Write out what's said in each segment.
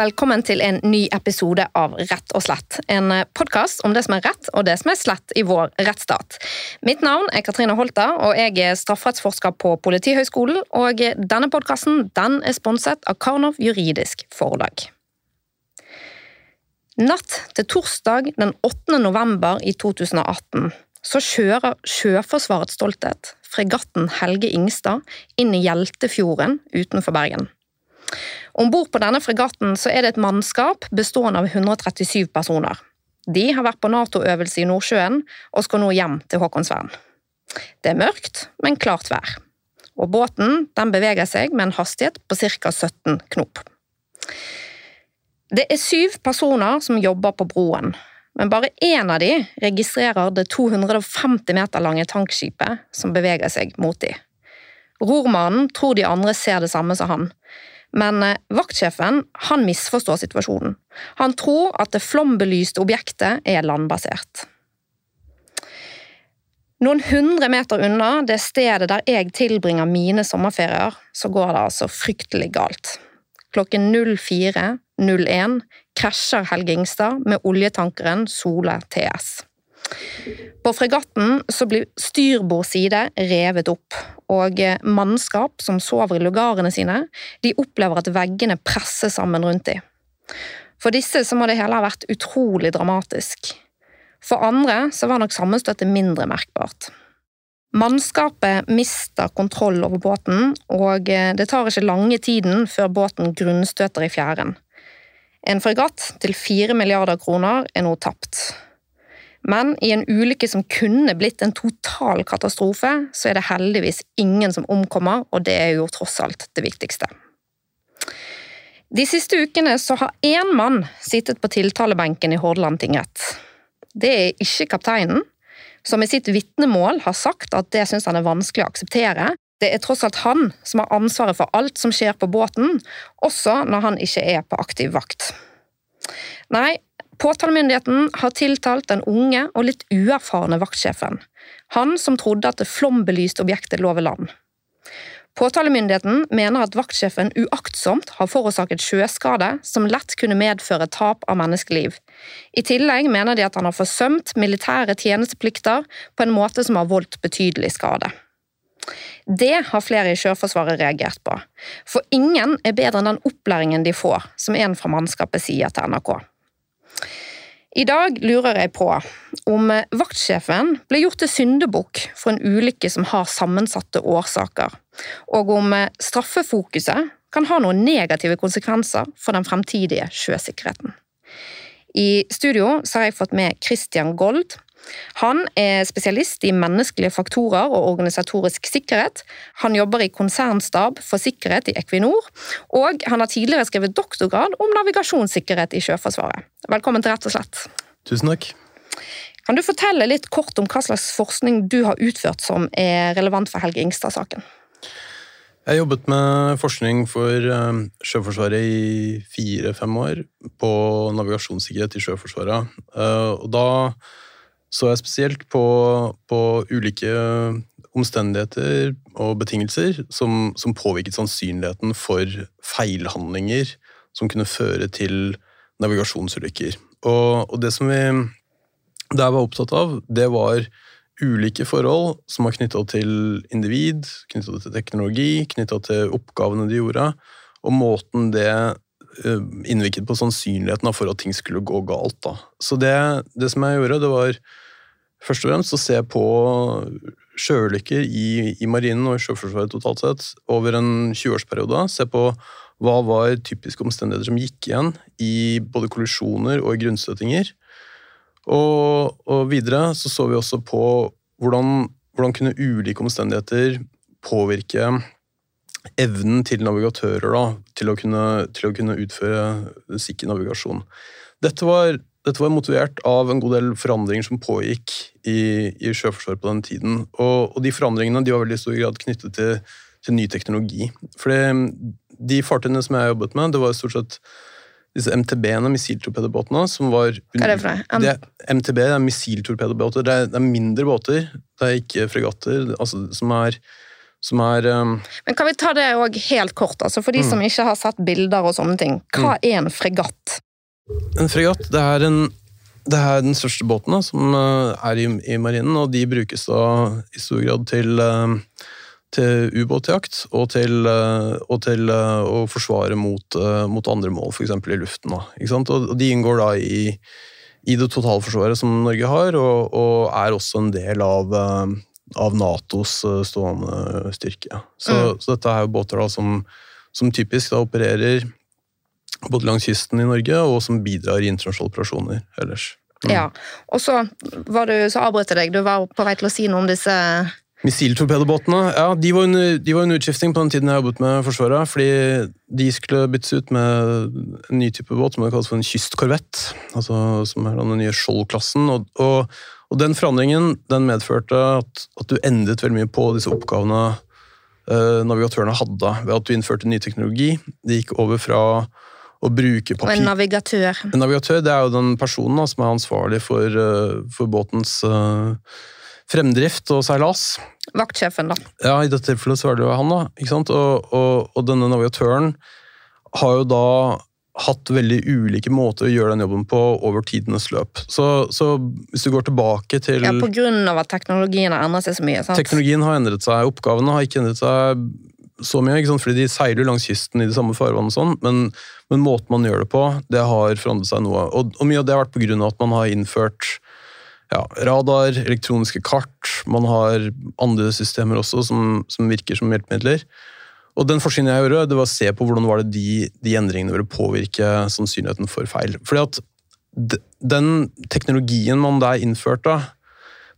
velkommen til en ny episode av Rett og slett. En podkast om det som er rett og det som er slett i vår rettsstat. Mitt navn er Katrine Holta, og jeg er strafferettsforsker på Politihøgskolen. Og denne podkasten den er sponset av Karnov juridisk forlag. Natt til torsdag den 8. november i 2018 så kjører Sjøforsvarets stolthet fregatten Helge Ingstad inn i Hjeltefjorden utenfor Bergen. Om bord på denne fregatten så er det et mannskap bestående av 137 personer. De har vært på Nato-øvelse i Nordsjøen og skal nå hjem til Håkonsvern. Det er mørkt, men klart vær. Og båten den beveger seg med en hastighet på ca. 17 knop. Det er syv personer som jobber på broen, men bare én av de registrerer det 250 meter lange tankskipet som beveger seg mot de. Rormannen tror de andre ser det samme som han, men eh, vaktsjefen han misforstår situasjonen. Han tror at det flombelyste objektet er landbasert. Noen hundre meter unna det stedet der jeg tilbringer mine sommerferier, så går det altså fryktelig galt. Klokken 04.01 krasjer Helge Ingstad med oljetankeren Sole TS. På fregatten så blir styrbord side revet opp, og mannskap som sover i lugarene sine, de opplever at veggene presser sammen rundt dem. For disse så må det hele ha vært utrolig dramatisk. For andre så var nok sammenstøtet mindre merkbart. Mannskapet mister kontroll over båten, og det tar ikke lange tiden før båten grunnstøter i fjæren. En fregatt til fire milliarder kroner er nå tapt. Men i en ulykke som kunne blitt en total katastrofe, så er det heldigvis ingen som omkommer, og det er jo tross alt det viktigste. De siste ukene så har én mann sittet på tiltalebenken i Hordaland tingrett. Det er ikke kapteinen, som i sitt vitnemål har sagt at det syns han er vanskelig å akseptere. Det er tross alt han som har ansvaret for alt som skjer på båten, også når han ikke er på aktiv vakt. Nei, Påtalemyndigheten har tiltalt den unge og litt uerfarne vaktsjefen, han som trodde at det flombelyste objektet lå ved land. Påtalemyndigheten mener at vaktsjefen uaktsomt har forårsaket sjøskade som lett kunne medføre tap av menneskeliv. I tillegg mener de at han har forsømt militære tjenesteplikter på en måte som har voldt betydelig skade. Det har flere i Sjøforsvaret reagert på, for ingen er bedre enn den opplæringen de får, som en fra mannskapet sier til NRK. I dag lurer jeg på om vaktsjefen ble gjort til syndebukk for en ulykke som har sammensatte årsaker, og om straffefokuset kan ha noen negative konsekvenser for den fremtidige sjøsikkerheten. I studio har jeg fått med Christian Gold, han er spesialist i menneskelige faktorer og organisatorisk sikkerhet. Han jobber i konsernstab for sikkerhet i Equinor, og han har tidligere skrevet doktorgrad om navigasjonssikkerhet i Sjøforsvaret. Velkommen til Rett og slett. Tusen takk. Kan du fortelle litt kort om hva slags forskning du har utført som er relevant for Helge Ingstad-saken? Jeg har jobbet med forskning for eh, Sjøforsvaret i fire-fem år på navigasjonssikkerhet i Sjøforsvaret. Eh, og da så jeg spesielt på, på ulike omstendigheter og betingelser som, som, påvirket sannsynligheten for feilhandlinger som kunne føre til navigasjonsulykker. Og, og det som vi der var opptatt av, det var ulike forhold som var knytta til individ, knytta til teknologi, knytta til oppgavene de gjorde, og måten det Eh, innvirket på sannsynligheten for at ting skulle gå galt. Da. Så det, det, som jeg gjorde, det var først og fremst å se på sjøulykker i, i, marinen og i Sjøforsvaret totalt sett over en 20-årsperiode. Se på hva var typiske omstendigheter som gikk igjen i både kollisjoner og grunnstøtinger. Og, og, videre så så vi også på hvordan, hvordan kunne ulike omstendigheter påvirke evnen til navigatører da, til, å kunne, til å kunne utføre sikker navigasjon. Dette var, dette var, motivert av en god del forandringer som pågikk i, i Sjøforsvaret på den tiden. Og, og, de forandringene de var veldig stor grad knyttet til, til ny teknologi. For de fartøyene som jeg har jobbet med, det var stort sett disse MTB-ene, missiltorpedobåtene, som var Hva er det for noe? Det, MTB det er missiltorpedobåter. Det, det, er mindre båter, det er ikke fregatter, altså, som er som er um, Men kan vi ta det òg helt kort, altså for de Mm. som ikke har sett bilder og sånne ting. Hva er en fregatt? En fregatt det er, en, det er den største båten da, som eh, er i, i marinen, og de brukes da i stor grad til, eh, til ubåtjakt og til, eh, og til å forsvare mot, mot andre mål, f.eks. i luften. Da? Og, de inngår da i, i det totalforsvaret som Norge har, og, og er også en del av, av Natos stående styrke. Så, Mm. så dette er jo båter da som, som typisk da opererer både langs kysten i Norge, og som bidrar i internasjonale operasjoner ellers. Mm. Ja. Og så var du, så avbrøt jeg deg. Du var på vei til å si noe om disse Missiltorpedobåtene ja, de var, under, de var under utskifting på den tiden jeg jobbet med Forsvaret. Fordi de skulle byttes ut med en ny type båt som det kalles for en kystkorvett. Altså, som er den nye Skjold-klassen. Og, og, og den forandringen den medførte at, at du endret veldig mye på disse oppgavene eh, navigatørene hadde ved at du innførte ny teknologi. De gikk over fra å bruke Og en navigatør. En navigatør det er jo den personen da, som er ansvarlig for, eh, for båtens uh, fremdrift og seilas. Vaktsjefen, da. Ja, I dette tilfellet så er det jo han, da. ikke sant? Og, og, og denne navigatøren har jo da hatt veldig ulike måter å gjøre den jobben på over tidenes løp. Så, så hvis du går tilbake til Ja, av at teknologien har endret seg så mye. sant? Teknologien har endret seg, oppgavene har ikke endret seg så mye, ikke sant? fordi de seiler langs kysten i de samme farvannene, sånn, men, men måten man gjør det på, det har forandret seg noe. Og, og mye av det har vært av at man har innført ja, radar, elektroniske kart, man har andre systemer også som, som virker som hjelpemidler. Og den forskningen jeg gjorde, det var å se på hvordan var det de, de endringene ville påvirke sannsynligheten for feil. Fordi at den teknologien man der innførte,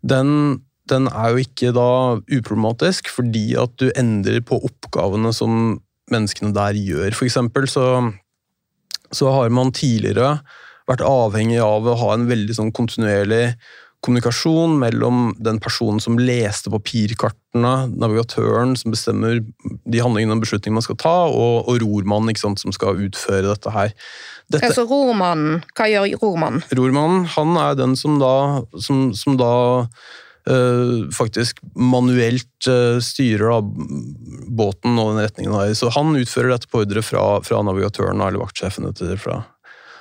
den, den er jo ikke da uproblematisk, fordi at du endrer på oppgavene som menneskene der gjør. For eksempel så, så har man tidligere vært avhengig av å ha en veldig sånn kontinuerlig kommunikasjon mellom den personen som leste papirkartene, navigatøren som bestemmer de handlingene og beslutningene man skal ta, og, og rormannen ikke sant, som skal utføre dette her. Dette, Altså rormannen, hva gjør rormannen? Rormannen han er den som da, som, som da faktisk manuelt eh, styrer båten og den retningen her. Så han utfører dette på ordre fra, fra navigatøren eller vaktsjefen.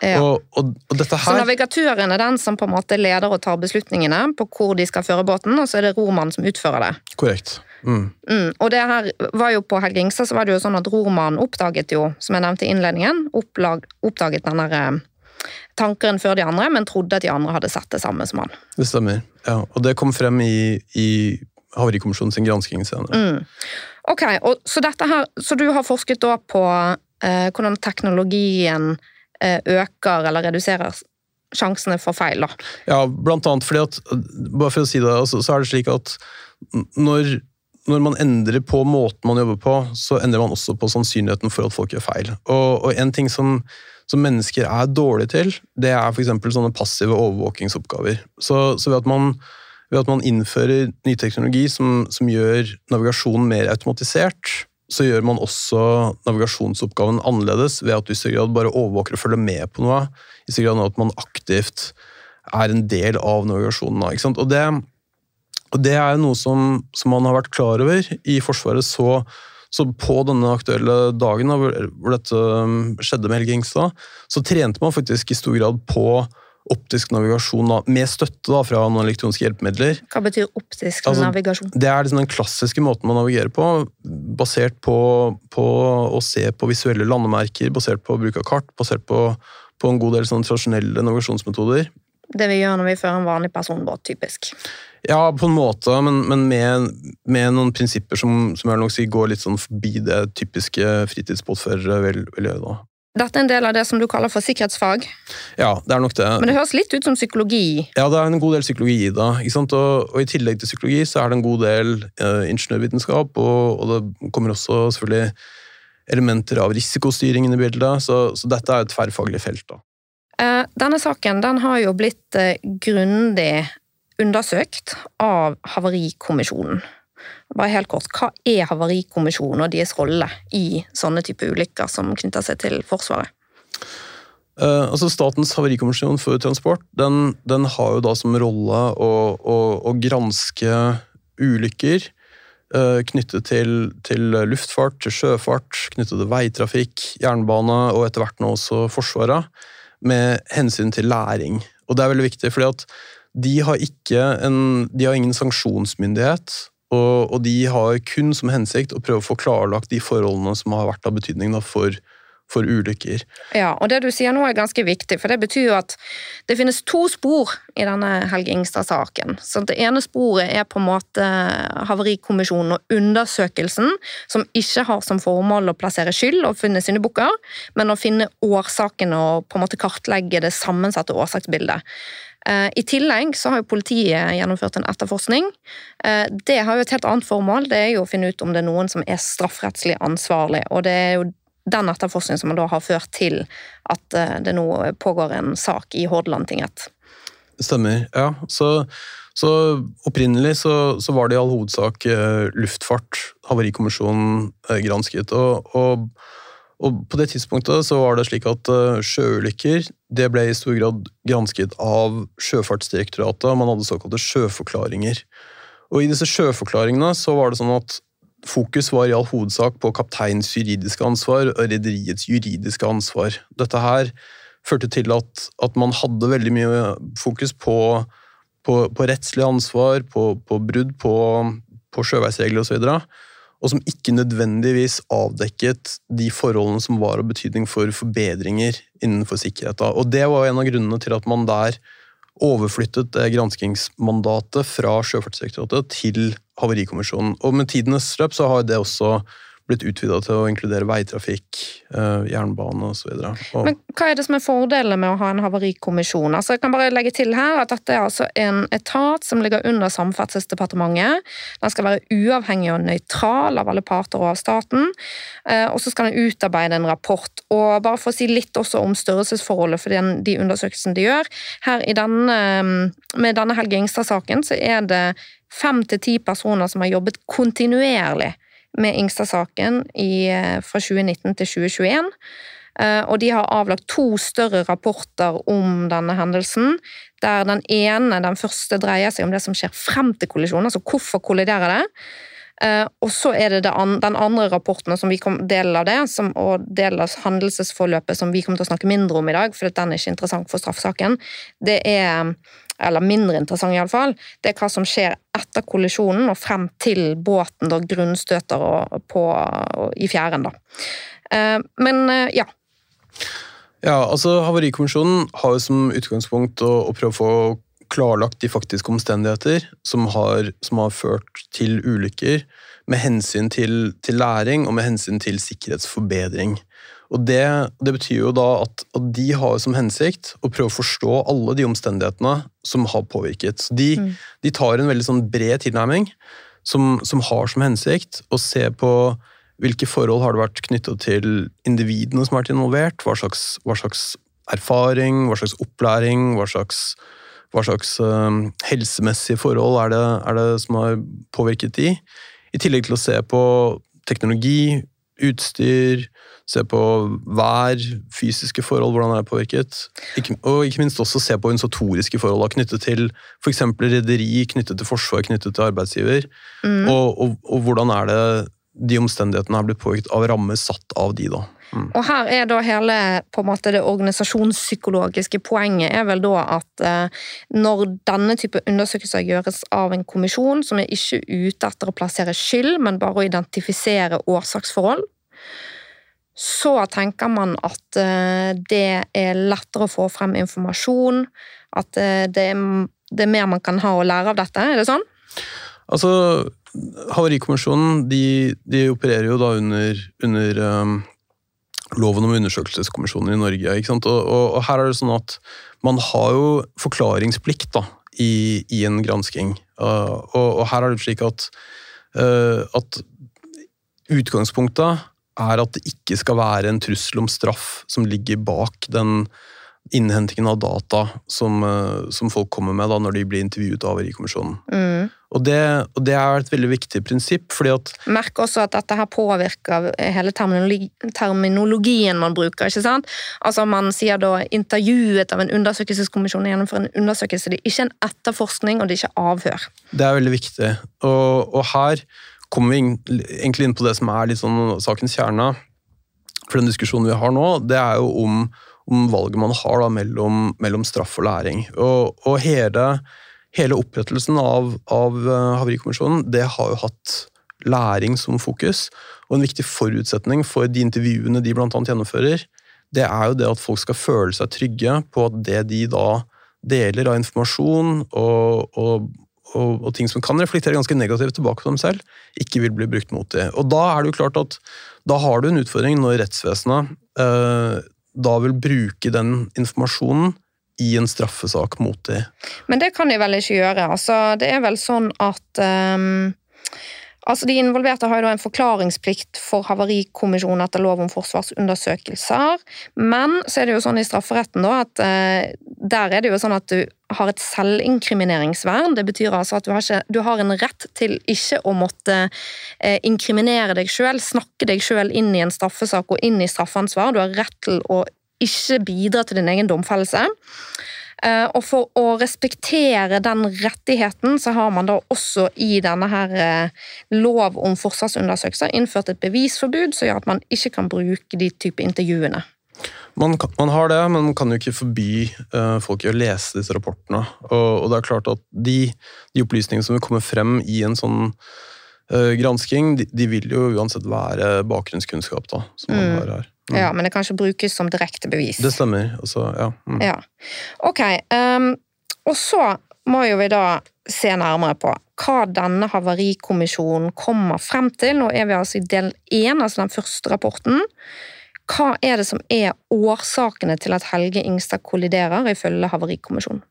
Ja. Og, og, og dette Så navigatøren er den som på en måte leder og tar beslutningene på hvor de skal føre båten, og så er det romannen som utfører det. Korrekt. Mm. Mm. Og det her var jo på Helge Ingstad så var det jo sånn at romannen oppdaget jo, som jeg nevnte i innledningen, opplag, oppdaget den der eh, tankeren før de andre, men trodde at de andre hadde sett det samme som han. Det stemmer. Ja, og det kom frem i, i Havarikommisjonen sin gransking senere. Mm. Ok, og, så, her, så du har forsket da på eh, hvordan teknologien eh, øker eller reduserer sjansene for feil, da. Ja, blant annet fordi at Bare for å si det, altså, så er det slik at når, når man endrer på måten man jobber på, så endrer man også på sannsynligheten for at folk gjør feil. Og, og en ting som, som mennesker er dårlige til, det er f.eks. sånne passive overvåkingsoppgaver. Så, så ved, at man, ved at man innfører ny teknologi som, som gjør navigasjonen mer automatisert, så gjør man også navigasjonsoppgaven annerledes ved at du i større grad bare overvåker og følger med på noe, i større grad at man aktivt er en del av navigasjonen. Ikke sant? Og det, og det er noe som, som man har vært klar over i Forsvaret så, så på denne aktuelle dagen da, hvor, dette um, skjedde med Helge Ingstad, så trente man faktisk i stor grad på optisk navigasjon da, med støtte da, fra noen elektroniske hjelpemidler. Hva betyr optisk Altså, navigasjon? Det er liksom den klassiske måten man navigerer på, basert på, på å se på visuelle landemerker, basert på bruk av kart, basert på, på en god del sånne tradisjonelle navigasjonsmetoder. Det vi gjør når vi fører en vanlig personbåt, typisk. Ja, på en måte, men, men med, med noen prinsipper som, som jeg nok si går litt sånn forbi det typiske fritidsbåtførere vil, vil gjøre. da. Dette er en del av det som du kaller for sikkerhetsfag, Ja, det er nok det. men det høres litt ut som psykologi. Ja, det er en god del psykologi i det. Og, og I tillegg til psykologi så er det en god del eh, ingeniørvitenskap, og, og det kommer også selvfølgelig elementer av risikostyring inn i bildet, så, så dette er et tverrfaglig felt. da. Eh, Denne saken den har jo blitt eh, grundig undersøkt av Havarikommisjonen. Bare helt kort, Hva er Havarikommisjonen og deres rolle i sånne type ulykker som knytter seg til Forsvaret? Eh, altså Statens havarikommisjon for transport den, den har jo da som rolle å, å, å granske ulykker eh, knyttet til, til, luftfart, til sjøfart, knyttet til veitrafikk, jernbane og etter hvert nå også Forsvaret, med hensyn til læring. Og det er veldig viktig, fordi at de har, en, de har ingen sanksjonsmyndighet, og, og, de har kun som hensikt å prøve å få klarlagt de forholdene som har vært av betydning for for ulykker. Ja, og det du sier nå er ganske viktig, for det betyr jo at det finnes to spor i denne Helge Ingstad-saken. Så Det ene sporet er på en måte Havarikommisjonen og undersøkelsen, som ikke har som formål å plassere skyld og finne syndebukker, men å finne årsakene og på en måte kartlegge det sammensatte årsaksbildet. Eh, I tillegg så har jo politiet gjennomført en etterforskning. Eh, det har jo et helt annet formål. Det er jo å finne ut om det er noen som er strafferettslig ansvarlig. og det er jo den etterforskningen som da har ført til at eh, det nå pågår en sak i Hordaland tingrett. Stemmer, ja. Så, så opprinnelig så, så, var det i all hovedsak luftfart Havarikommisjonen gransket. Og, og, og, på det tidspunktet så var det slik at uh, sjøulykker det ble i stor grad gransket av Sjøfartsdirektoratet. Man hadde såkalte sjøforklaringer. Og i disse sjøforklaringene så var det sånn at Fokus var i all hovedsak på kapteins juridiske ansvar og rederiets juridiske ansvar. Dette her førte til at, at, man hadde veldig mye fokus på, på, på rettslig ansvar, på, på brudd på, på sjøveisregler osv., og, og som ikke nødvendigvis avdekket de forholdene som var av betydning for forbedringer innenfor sikkerheten. Og Det var en av grunnene til at man der overflyttet det granskingsmandatet fra Sjøfartsdirektoratet til Havarikommisjonen. Og med tidenes løp så har det også blitt utvida til å inkludere veitrafikk, eh, jernbane osv. Men hva er det som er fordelen med å ha en havarikommisjon? Altså, jeg kan bare legge til her at Dette er altså en etat som ligger under Samferdselsdepartementet. Den skal være uavhengig og nøytral av alle parter og av staten. Eh, og så skal den utarbeide en rapport. Og bare for å si litt også om størrelsesforholdet for den, de undersøkelsene de gjør. Her denne, Med denne Helge Ingstad-saken så er det fem til ti personer som har jobbet kontinuerlig med Ingstad-saken eh, fra 2019 til 2021. Eh, og de har avlagt to større rapporter om denne hendelsen. Der den ene, den første, dreier seg om det som skjer frem til kollisjonen, altså hvorfor kolliderer det. Uh, og så er det, den andre rapporten som vi kom, del av det, som, og del av hendelsesforløpet som vi kommer til å snakke mindre om i dag, for den er ikke interessant for straffesaken. Det er eller mindre interessant iallfall, det er hva som skjer etter kollisjonen og frem til båten da grunnstøter og, på, og, i fjæren. da. Uh, men uh, ja. Ja, altså Havarikommisjonen har jo som utgangspunkt å, å prøve å få klarlagt de faktiske omstendigheter som har, som har ført til ulykker, med hensyn til, til, læring og med hensyn til sikkerhetsforbedring. Og det, det betyr jo da at, at, de har som hensikt å prøve å forstå alle de omstendighetene som har påvirket. De, mm. de tar en veldig sånn bred tilnærming som, som, har som hensikt å se på hvilke forhold har det vært knytta til individene som har vært involvert, hva slags, hva slags erfaring, hva slags opplæring, hva slags hva slags uh, helsemessige forhold er det, er det, som har påvirket de. I tillegg til å se på teknologi, utstyr, se på vær, fysiske forhold, hvordan det er påvirket. Ikke, og ikke minst også se på insatoriske forhold knyttet til f.eks. rederi, knyttet til forsvar, knyttet til arbeidsgiver. Mm. Og, og, og, hvordan er det de omstendighetene er blitt påvirket av rammer satt av de, da. Mm. Og her er da hele på en måte det organisasjonspsykologiske poenget er vel da at eh, når denne type undersøkelser gjøres av en kommisjon som er ikke ute etter å plassere skyld, men bare å identifisere årsaksforhold, så tenker man at eh, det er lettere å få frem informasjon, at eh, det er, det er mer man kan ha å lære av dette. Er det sånn? Altså, Havarikommisjonen de, de, opererer jo da under, under um, loven om undersøkelseskommisjoner i Norge. Og, og, og, her er det sånn at man har jo forklaringsplikt da, i, i en gransking. Uh, og, og, her er det slik at, uh, at utgangspunktet er at det ikke skal være en trussel om straff som ligger bak den innhentingen av data som, uh, som folk kommer med da, når de blir intervjuet av Havarikommisjonen. Mm. Og det, og det, er et veldig viktig prinsipp, fordi at Merk også at dette her påvirker hele terminologi, terminologien man bruker. ikke sant? Altså Man sier da 'intervjuet av en undersøkelseskommisjon' gjennomfor en undersøkelse. Det er ikke en etterforskning, og det er ikke avhør. Det er veldig viktig. Og, og her kommer vi egentlig inn på det som er litt sånn sakens kjerne. For den diskusjonen vi har nå, det er jo om, om valget man har da, mellom, mellom, straff og læring. Og, og hele, hele, opprettelsen av, av eh, Havarikommisjonen det har jo hatt læring som fokus. Og en viktig forutsetning for de intervjuene de bl.a. gjennomfører, det er jo det at folk skal føle seg trygge på at det de da deler av informasjon og, og, og, og ting som kan reflektere ganske negativt tilbake på dem selv, ikke vil bli brukt mot dem. Og da er det jo klart at da har du en utfordring når rettsvesenet eh, da vil bruke den informasjonen i en straffesak mot dem. Men det kan de vel ikke gjøre? Altså, det er vel sånn at um Altså, De involverte har jo da en forklaringsplikt for Havarikommisjonen etter lov om forsvarsundersøkelser, men så er det jo sånn i strafferetten da at eh, der er det jo sånn at du har et selvinkrimineringsvern. Det betyr altså at du har, ikke, du har en rett til ikke å måtte eh, inkriminere deg sjøl, snakke deg sjøl inn i en straffesak og inn i straffansvar. Du har rett til å ikke bidra til din egen domfellelse. Eh, og for å respektere den rettigheten, så har man da også i denne her eh, lov om forsvarsundersøkelser innført et bevisforbud som gjør at man ikke kan bruke de type intervjuene. Man, kan, man, har det, men man kan jo ikke forby uh, folk å lese disse rapportene. Og, og, det er klart at de, de opplysningene som vil komme frem i en sånn gransking, de, de, vil jo uansett være bakgrunnskunnskap da, som man mm. har her. Mm. Ja, Men det kan ikke brukes som direkte bevis. Det stemmer. Også, ja. Mm. ja. Ok. Um, og så må jo vi da se nærmere på hva denne havarikommisjonen kommer frem til. Nå er vi altså i del én, altså den første rapporten. Hva er det som er årsakene til at Helge Ingstad kolliderer, ifølge Havarikommisjonen?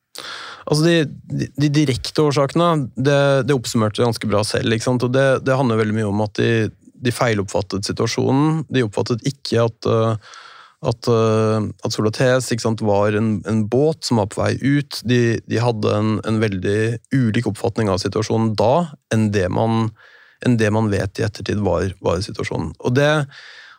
Altså de, de, de, direkte årsakene det, det oppsummerte ganske bra selv. det, det handler veldig mye om at de, de feiloppfattet situasjonen. De oppfattet ikke at, eh, at, eh, at Sola Tes var en, en, båt som var på vei ut. De, de hadde en, en, veldig ulik oppfatning av situasjonen da enn det man, enn det man vet i ettertid var, var situasjonen. Og det,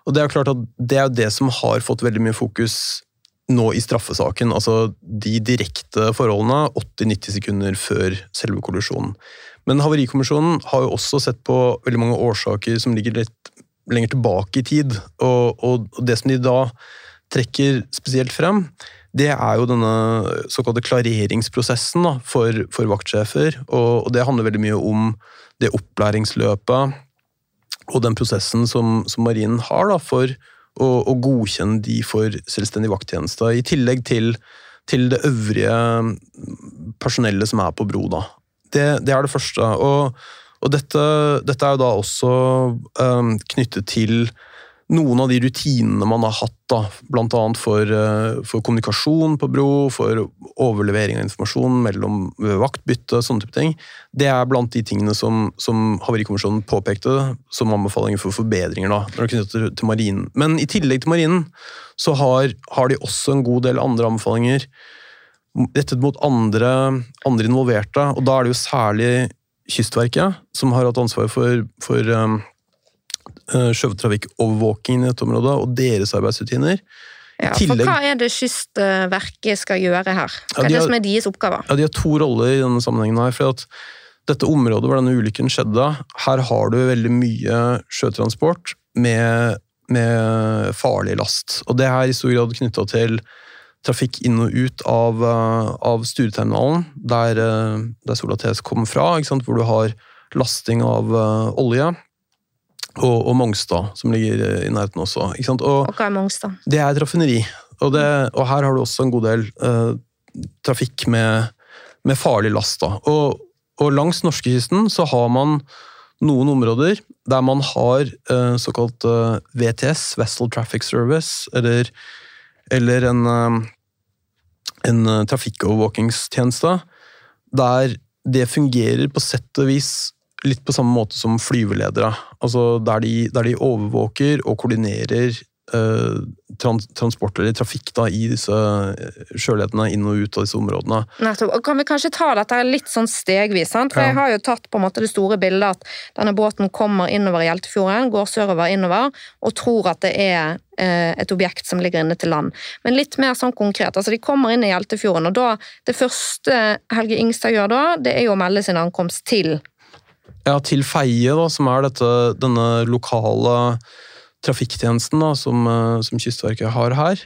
og det er klart at det er det som har fått veldig mye fokus nå i straffesaken. Altså de direkte forholdene 80-90 sekunder før selve kollisjonen. Men Havarikommisjonen har jo også sett på veldig mange årsaker som ligger litt lenger tilbake i tid. Og, og, det som de da trekker spesielt frem, det er jo denne såkalte klareringsprosessen da, for, for, vaktsjefer. Og, og, det handler veldig mye om det opplæringsløpet og den prosessen som, som marinen har da, for å, å, godkjenne de for selvstendig vakttjeneste. I tillegg til, til det øvrige personellet som er på bro. da. Det, det er det første. Og, og dette, dette, er jo da også um, knyttet til noen av de rutinene man har hatt, da, bl.a. For, uh, for kommunikasjon på bro, for overlevering av informasjon mellom vaktbytte, sånne type ting. Det er blant de tingene som, som Havarikommisjonen påpekte som anbefalinger for forbedringer. da, når det knyttet til, til marinen. Men i tillegg til marinen så har, har de også en god del andre anbefalinger rettet mot andre, andre, involverte. Og da er det jo særlig Kystverket som har hatt ansvar for, for um, uh, sjøtrafikkovervåkingen i dette området, og deres arbeidsrutiner. Ja, for Hva er det Kystverket skal gjøre her? Hva ja, de er det som er deres oppgaver? Ja, De har to roller i denne sammenhengen. her, for at dette området hvor denne ulykken skjedde, her har du veldig mye sjøtransport med, med farlig last. Og det er i stor grad knytta til trafikk inn og ut av, eh, av Stureterminalen, der, eh, der Sola TS kommer fra, hvor du har lasting av uh, olje. Og, og, Mongstad, som ligger i nærheten også. Og, og, hva er Mongstad? Det er et raffineri. Og, og, her har du også en god del uh, trafikk med, med, farlig last. Og, langs norskekysten så har man noen områder der man har uh, såkalt uh, VTS, Vessel Traffic Service, eller eller en, eh, en eh, trafikkovervåkingstjeneste, der det fungerer på sett og vis litt på samme måte som flyveledere. Altså der de, der de overvåker og koordinerer trans transport eller trafikk da, i disse sjølighetene inn og ut av disse områdene. Nettopp. Og Kan vi kanskje ta dette litt sånn stegvis? sant? For ja. Jeg har jo tatt på en måte det store bildet at denne båten kommer innover Hjeltefjorden, går sørover innover, og tror at det er eh, et objekt som ligger inne til land. Men litt mer sånn konkret. altså De kommer inn i Hjeltefjorden, og da, det første Helge Ingstad gjør da, det er jo å melde sin ankomst til Ja, til Feie, da, som er dette, denne lokale trafikktjenesten da, som, eh, som Kystverket har her.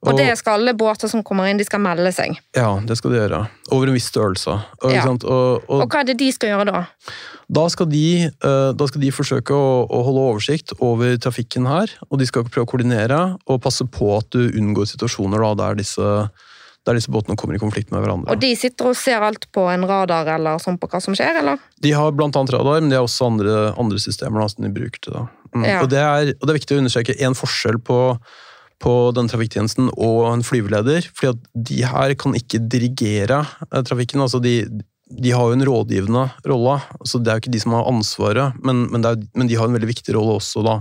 Og det skal alle båter som kommer inn, de skal melde seg. Ja, det skal de gjøre. Over en viss størrelse. Og, Ja. og, og, Og hva er det de skal gjøre da? da, skal de, eh, da skal de forsøke å, å holde oversikt over trafikken her, og de skal prøve å koordinere og passe på at du unngår situasjoner da, der, disse, der disse båtene kommer i konflikt med hverandre. Og de sitter og ser alt på en radar eller sånn på hva som skjer, eller? De har blant annet radar, men de har også andre, andre systemer da, som de bruker til det. Mm. Ja. Og, det er, og det er viktig å understreke en forskjell på, på den trafikktjenesten og en flyveleder. fordi at de her kan ikke dirigere eh, trafikken. altså de, de har jo en rådgivende rolle, så det er jo ikke de som har ansvaret, men, men, det er, men de har en veldig viktig rolle også da,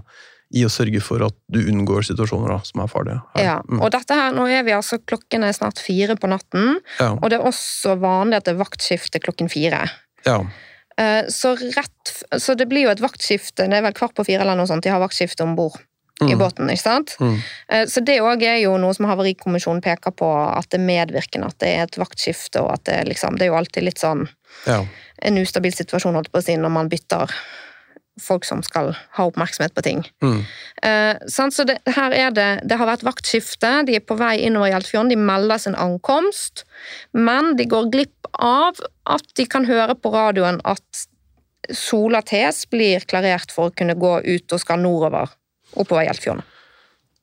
i å sørge for at du unngår situasjoner da, som er farlige. her. Ja. Mm. Og dette her, nå er vi altså klokken er snart fire på natten, Ja. og det er også vanlig at det er vaktskifte klokken fire. ja. Eh, Så, rett, så det blir jo et vaktskifte, det er vel kvart på fire eller noe sånt, de har vaktskifte om bord i Mm. båten, ikke sant? Mm. Eh, Så det òg er jo noe som Havarikommisjonen peker på, at det er medvirkende, at det er et vaktskifte, og at det, liksom, det er jo alltid litt sånn ja. en ustabil situasjon, holdt på å si, når man bytter folk som skal ha oppmerksomhet på ting. Mm. Eh, så det, her er det, det har vært vaktskifte, de er på vei innover Hjeltfjorden, de melder sin ankomst, men de går glipp av at de kan høre på radioen at Sola Tes blir klarert for å kunne gå ut og skal nordover oppover Hjeltfjorden.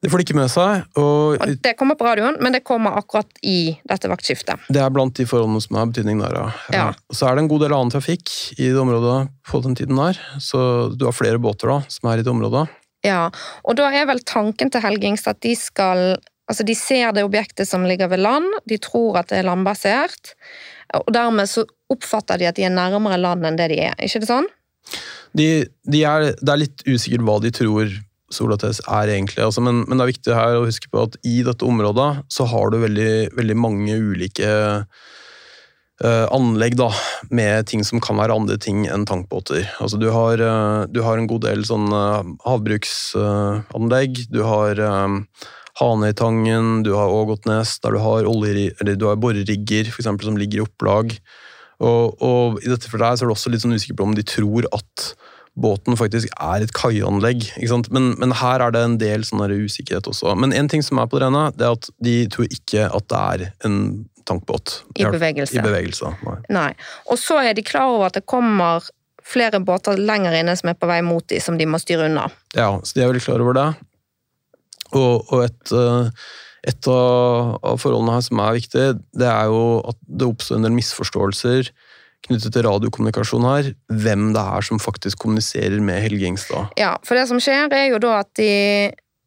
Det får de ikke med seg, og Og det kommer på radioen, men det kommer akkurat i dette vaktskiftet. Det er blant de forholdene som har betydning der, ja. Ja. Så er det en god del annen trafikk i det området på den tiden der. Så du har flere båter da, som er i det området. Ja, og da er vel tanken til Helgings at de skal Altså, de ser det objektet som ligger ved land, de tror at det er landbasert, og dermed så oppfatter de at de er nærmere land enn det de er. Ikke det sånn? De, de er, det er litt usikkert hva de tror Solates er egentlig, altså, men, men det er viktig her å huske på at i dette området så har du veldig, veldig mange ulike uh, anlegg da, med ting som kan være andre ting enn tankbåter. Altså, du, har, uh, du har en god del sånn eh, havbruksanlegg, du har um, Hanøytangen, du har Ågotnes, der du har, olje, har borerigger for eksempel, som ligger i opplag. Og, og i dette for deg så er du også litt sånn usikker på om de tror at båten faktisk er et kaianlegg. Men, men her er det en del sånn usikkerhet også. Men en ting som er på det rene, det er at de tror ikke at det er en tankbåt. I bevegelse. I bevegelse, nei. Nei. Og så er de klar over at det kommer flere båter lenger inne som er på vei mot de, som de må styre unna. Ja, så de er veldig klar over det. Og, og et, eh, et av, av forholdene her som er viktig, det er jo at det oppstår en del misforståelser knyttet til radiokommunikasjon her. Hvem det er som faktisk kommuniserer med Helge Ingstad. Ja, for det som skjer er jo da at de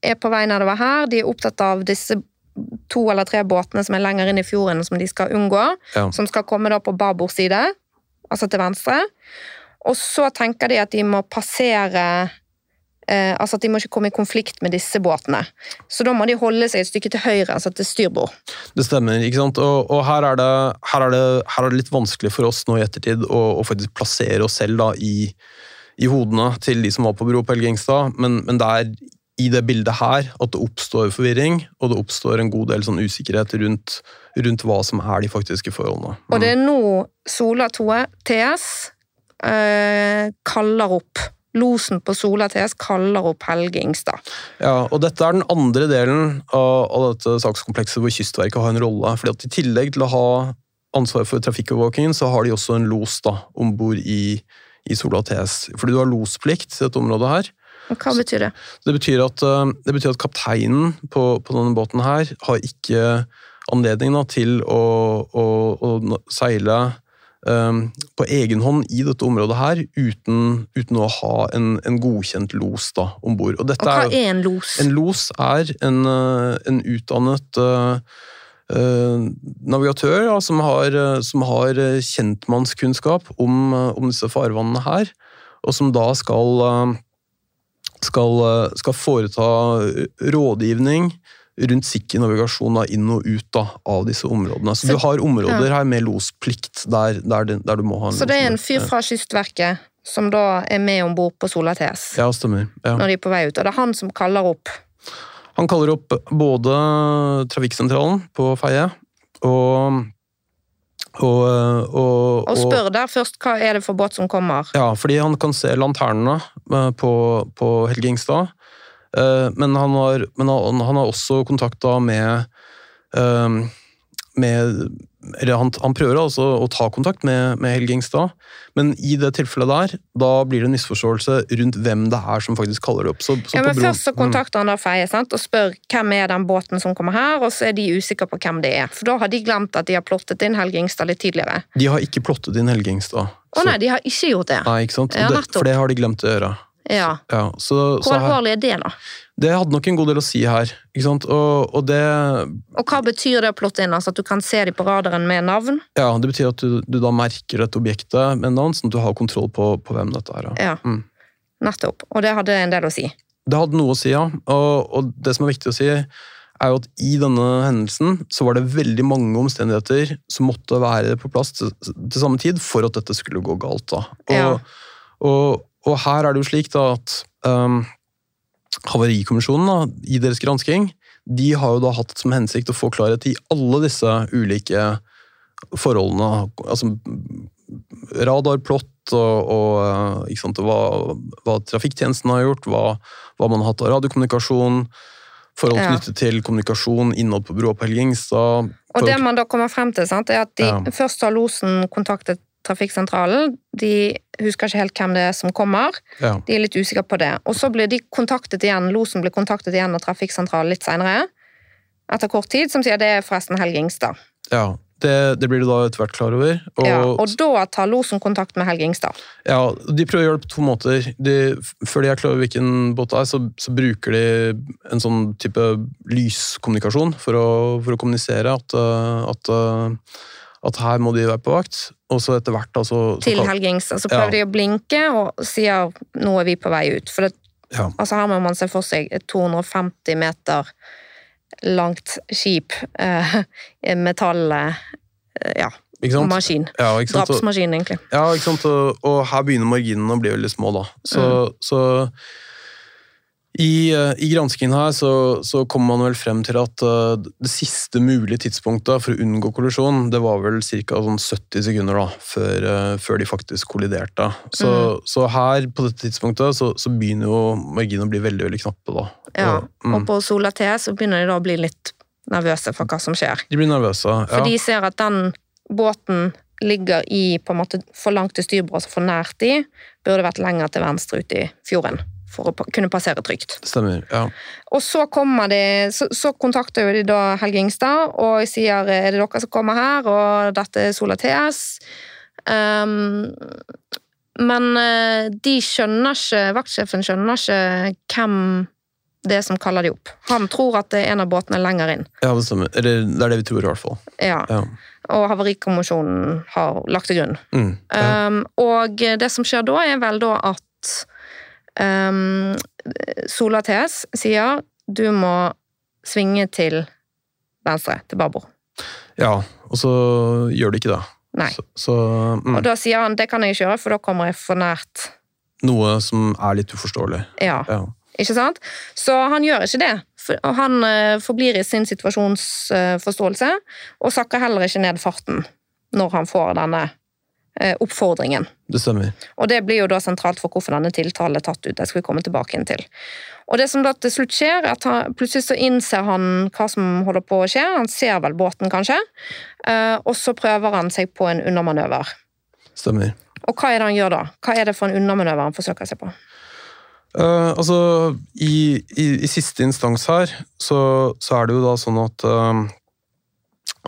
er på vei nedover her, de er opptatt av disse to eller tre båtene som er lenger inn i fjorden som de skal unngå, Ja. som skal komme da på babord side, altså til venstre. Og så tenker de at de må passere eh, Altså at de må ikke komme i konflikt med disse båtene. Så da må de holde seg et stykke til høyre, altså til styrbord. Det stemmer, ikke sant? Og, og her, er det, her, er det, her er det litt vanskelig for oss nå i ettertid å, å faktisk plassere oss selv da, i, i hodene til de som var på bro på Helgengstad, men, men det er i det bildet her at det oppstår forvirring, og det oppstår en god del sånn usikkerhet rundt, rundt hva som er de faktiske forholdene. Og det er nå Sola 2 TS eh, kaller opp Losen på Sola TS kaller opp Helge Ingstad. Ja, og dette er den andre delen av, av dette sakskomplekset hvor Kystverket har en rolle. fordi at I tillegg til å ha ansvar for trafikkovervåkingen, så har de også en los da, om bord i, i Sola TS. Fordi du har losplikt i dette området her. Og Hva betyr det? Det betyr at, eh, det betyr at kapteinen på, på denne båten her har ikke anledning da, til å, å, å seile på egen hånd i dette området her uten, uten å ha en, en godkjent los da, om bord. Og Og hva er er en los? en los er en, eh, en utdannet uh, navigatør ja, som har, som har kjentmannskunnskap om, om disse farvannene her, og som da skal, skal, skal foreta rådgivning rundt sikker navigasjon da, inn og ut da, av disse områdene. Så, Så- du har områder her med losplikt der, der, der du må ha en Så det er en fyr fra Kystverket som da er med om bord på Sola TS Ja, stemmer. Ja. når de er på vei ut, og det er han som kaller opp. Han kaller opp både trafikksentralen på Feie og Og, og, Og spør der først hva er det for båt som kommer. Ja, fordi han kan se lanternene eh, på, på Helge Ingstad. Eh, Men han har, men han han har også kontakta med, eh, med eller han, han prøver altså å ta kontakt med, med Helge Ingstad, men i det tilfellet der, da blir det en misforståelse rundt hvem det er som faktisk kaller det opp. Så, så Ja, men bro- Først så kontakter han da Feie sant? og spør hvem er den båten som kommer her, og så er de usikre på hvem det er. For da har de glemt at de har plottet inn Helge Ingstad litt tidligere. De har ikke plottet inn Helge Ingstad. Å nei, de har ikke gjort det. Nei, ikke sant? Ja, det, for det har de glemt å gjøre. Ja. Ja, så, Hvor alvorlig er det, da? det hadde nok en god del å si her. Ikke sant? Og, og det, Og hva betyr det å plotte inn? Altså At du kan se dem på radaren med navn? ja, det betyr at du, du da merker dette objektet med navn, sånn at du har kontroll på, på hvem dette er. Ja. Mm. nettopp. Og det hadde en del å si. Det hadde noe å si, ja. Og, og det som er viktig å si, er jo at i denne hendelsen så var det veldig mange omstendigheter som måtte være på plass til, til samme tid for at dette skulle gå galt. da. Og, Ja. og, og her er det jo slik da at um, Havarikommisjonen da, i deres gransking de har jo da hatt som hensikt å få klarhet i alle disse ulike forholdene. Altså radarplott og, og eh, sant, hva, hva trafikktjenesten har gjort, hva, hva man har hatt av radiokommunikasjon, forhold Ja. til kommunikasjon, innad på broa på Helgingstad. Og det man da kommer frem til, sant, er at de, Ja. først har losen kontaktet trafikksentralen. De husker ikke helt hvem det er som kommer. ja, De er litt usikre på det. Og så blir de kontaktet igjen, losen blir kontaktet igjen av trafikksentralen litt senere, etter kort tid, som sier det er forresten Helge Ingstad. ja, det, det blir du da etter hvert klar over. Og, Ja, og da tar losen kontakt med Helge Ingstad. Ja, De prøver å gjøre det på to måter. De, før de er klar over hvilken båt det er, så, så bruker de en sånn type lyskommunikasjon for å, for å kommunisere at, at, at her må de være på vakt. Og så etter hvert altså, så, så Til helgings. Helge Ingstad. Så Ja. prøver de å blinke og sier nå er vi på vei ut. For det, altså her må man se for seg et 250 meter langt skip, eh, metall, eh, ja, maskin. Ja? Drapsmaskin, egentlig. ja, ikke sant? Og, og her begynner marginene å bli veldig små, da. Så, Mm. så i, uh, I granskingen her så, så kommer man vel frem til at uh, det siste mulige tidspunktet for å unngå kollisjon, det var vel ca. Sånn 70 sekunder da, før, uh, før de faktisk kolliderte. Så, Mm. så her, på dette tidspunktet, så, så begynner jo marginene å bli veldig veldig knappe. da. Ja. Mm, Og på Sola T så begynner de da å bli litt nervøse for hva som skjer. de blir nervøse. ja. For de ser at den båten ligger i på en måte for langt til styrbord, altså for nært de, burde vært lenger til venstre ute i fjorden for å kunne passere trygt. Stemmer. ja. Og så kommer de, så, så kontakter jo de da Helge Ingstad og sier er det dere som kommer her, og dette er Sola TS. Um, men eh, de skjønner ikke, vaktsjefen skjønner ikke hvem det er som kaller de opp. Han tror at det er en av båtene lenger inn. ja, det stemmer. Det er det vi tror, i hvert fall. Ja. Ja. Og Havarikommisjonen har lagt til grunn. Mm, ja. Um, og det som skjer da, er vel da at um, Sola TS sier du må svinge til venstre, til babord. ja, og så gjør du ikke det. Nei. Så, så mm, Og da sier han det kan jeg ikke gjøre, for da kommer jeg for nært. Noe som er litt uforståelig. Ja, Ja. ikke sant? Så han gjør ikke det. Og han eh, forblir i sin situasjonsforståelse, og sakker heller ikke ned farten når han får denne eh, oppfordringen. Det stemmer. Og det blir jo da sentralt for hvorfor denne tiltalen er tatt ut. Det skal vi komme tilbake inn til. Og det som da til slutt skjer, er at han, plutselig så innser han hva som holder på å skje. Han ser vel båten, kanskje. eh, Og så prøver han seg på en undermanøver. Stemmer. Og hva er det han gjør da? Hva er det for en undermanøver han forsøker seg på? Uh, altså, i, i, i siste instans her, så, så er det jo da sånn at uh,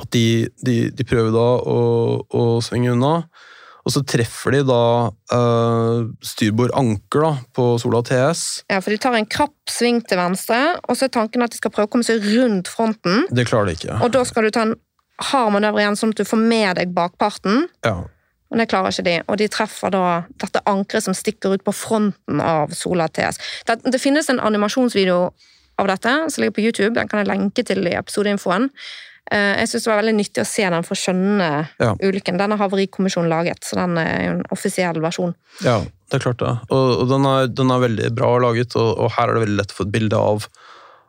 At de, de, de prøver da å, å svinge unna. Og så treffer de da uh, styrbord anker da, på Sola TS. Ja, for De tar en krapp sving til venstre, og så er tanken at de skal prøve å komme seg rundt fronten. Det klarer de ikke. Og da skal du ta en hard manøver igjen, sånn at du får med deg bakparten. Ja, Men det klarer ikke de, og de treffer da dette ankeret som stikker ut på fronten av Sola TS. Det, det finnes en animasjonsvideo av dette som ligger på YouTube, den kan jeg lenke til i episodeinfoen. Eh, Jeg synes det var veldig nyttig å se den for å skjønne Ja. ulykken. Den har Havarikommisjonen laget, så den er jo en offisiell versjon. ja det er klart det. Og, og den, er, den er veldig bra laget, og, og her er det veldig lett å få et bilde av,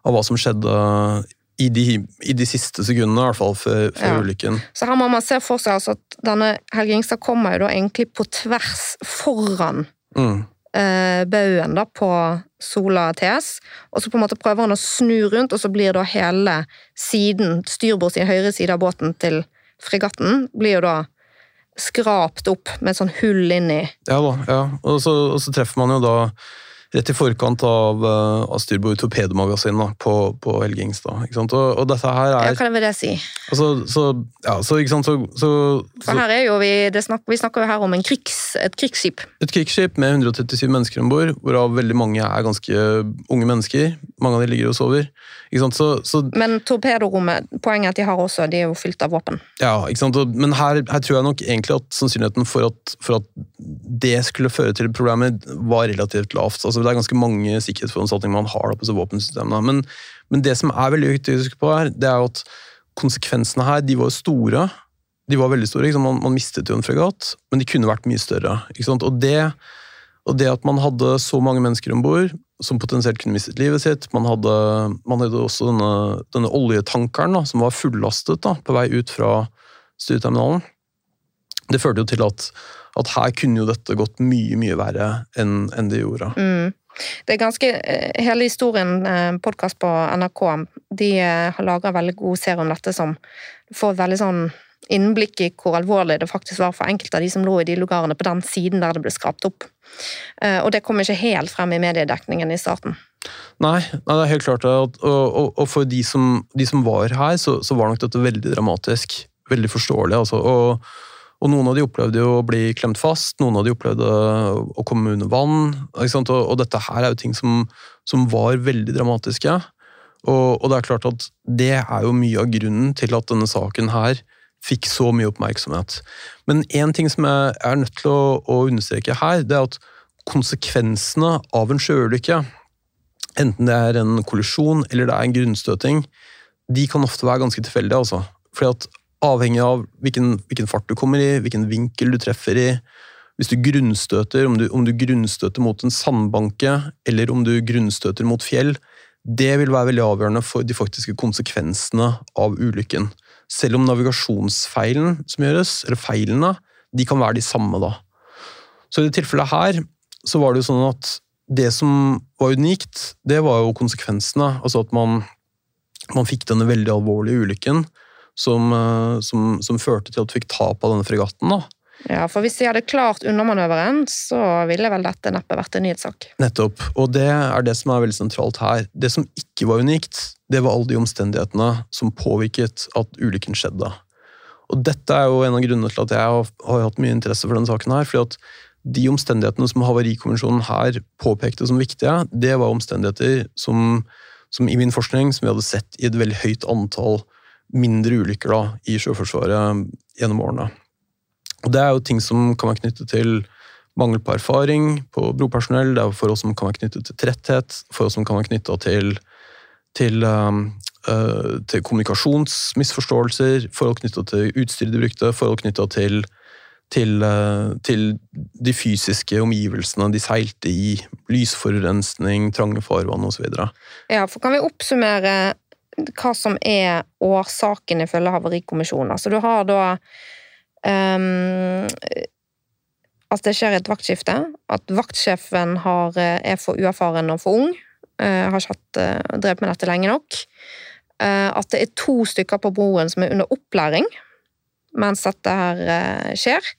av hva som skjedde i de, i de siste sekundene, i hvert fall, før Ja. ulykken. Så her må man se for seg altså at denne Helge Ingstad kommer jo da egentlig på tvers foran Mm. Eh, baugen da på Sola TS, og så på en måte prøver han å snu rundt, og så blir da hele siden, styrbords sin høyre side av båten til fregatten, blir jo da skrapt opp med et sånn hull inni. Ja da, ja. Og så, og så treffer man jo da rett i forkant av, uh, av styrbord torpedomagasin på, på Helgingstad. Ikke sant? Og, og dette her er Ja, hva vil det si? altså, så, ja, så, ikke sant, så, så, For her er jo vi, det snak, vi snakker jo her om en krigs, et krigsskip. Et krigsskip med 137 mennesker om bord, hvorav veldig mange er ganske unge mennesker. Mange av de ligger og sover. Ikke sant? Så, så Men torpedorommet, poenget er at de har også, de er jo fylt av våpen. Ja, ikke sant? Men her, her tror jeg nok egentlig at sannsynligheten for at, for at det skulle føre til problemer, var relativt lavt. Altså, det er ganske mange sikkerhetsforanstaltninger man har da på disse våpensystemene. Men, men det som er veldig viktig å huske på her, det er at konsekvensene her, de var store. De var veldig store. Man, man mistet jo en fregatt, men de kunne vært mye større. Og det, og det at man hadde så mange mennesker om bord som potensielt kunne mistet livet sitt Man hadde, man hadde også denne, denne oljetankeren da, som var fullastet da, på vei ut fra styreterminalen. Det førte jo til at, at her kunne jo dette gått mye, mye verre enn enn det gjorde. Mm. Det er ganske, eh, Hele historien, podkast på NRK, de eh, har laga veldig god serie om dette som får veldig sånn innblikk i hvor alvorlig det faktisk var for enkelte av de som lå i de lugarene på den siden der det ble skrapt opp. Eh, Og det kom ikke helt frem i mediedekningen i starten. Nei, nei, det er helt klart. Og, og, og for de som, de som var her, så, så var nok dette veldig dramatisk. Veldig forståelig, altså. Og, og noen av de opplevde jo å bli klemt fast, noen av de opplevde å komme under vann. Og, og dette her er jo ting som, som var veldig dramatiske. Og, og det er klart at det er jo mye av grunnen til at denne saken her fikk så mye oppmerksomhet. Men én ting som jeg er nødt til å, å understreke her, det er at konsekvensene av en sjøulykke, enten det er en kollisjon eller det er en grunnstøting, de kan ofte være ganske tilfeldige. altså. Fordi at Avhengig av hvilken, hvilken fart du kommer i, hvilken vinkel du treffer i, hvis du grunnstøter, om du, om du grunnstøter mot en sandbanke eller om du grunnstøter mot fjell, det vil være veldig avgjørende for de faktiske konsekvensene av ulykken. Selv om navigasjonsfeilen som gjøres, eller feilene, de kan være de samme da. Så i det tilfellet her, så var det jo sånn at det som var unikt, det var jo konsekvensene. Altså at man, man fikk denne veldig alvorlige ulykken som, eh, som, som førte til at du fikk tap av denne fregatten. da. Ja, For hvis de hadde klart undermanøveren, så ville vel dette neppe vært en nyhetssak. Nettopp. Og det er det som er veldig sentralt her. Det som ikke var unikt, det var alle de omstendighetene som påvirket at ulykken skjedde. Og dette er jo en av grunnene til at jeg har, har hatt mye interesse for denne saken her. fordi at de omstendighetene som Havarikommisjonen her påpekte som viktige, det var omstendigheter som, som i min forskning som vi hadde sett i et veldig høyt antall mindre ulykker da, i Sjøforsvaret gjennom årene. Og Det er jo ting som kan være knyttet til mangel på erfaring på bropersonell, det er forhold som kan være knyttet til tretthet, forhold som kan være knyttet til, til, um, uh, til kommunikasjonsmisforståelser, forhold knyttet til utstyret de brukte, forhold knyttet til, til, uh, til de fysiske omgivelsene de seilte i, lysforurensning, trange farvann osv. Ja, for kan vi oppsummere hva som er årsaken ifølge Havarikommisjonen? Altså, du har da um, At det skjer et vaktskifte. At vaktsjefen har, er for uerfaren og for ung. Uh, har ikke hatt, uh, drevet med dette lenge nok. Uh, at det er to stykker på broen som er under opplæring mens dette her eh, skjer.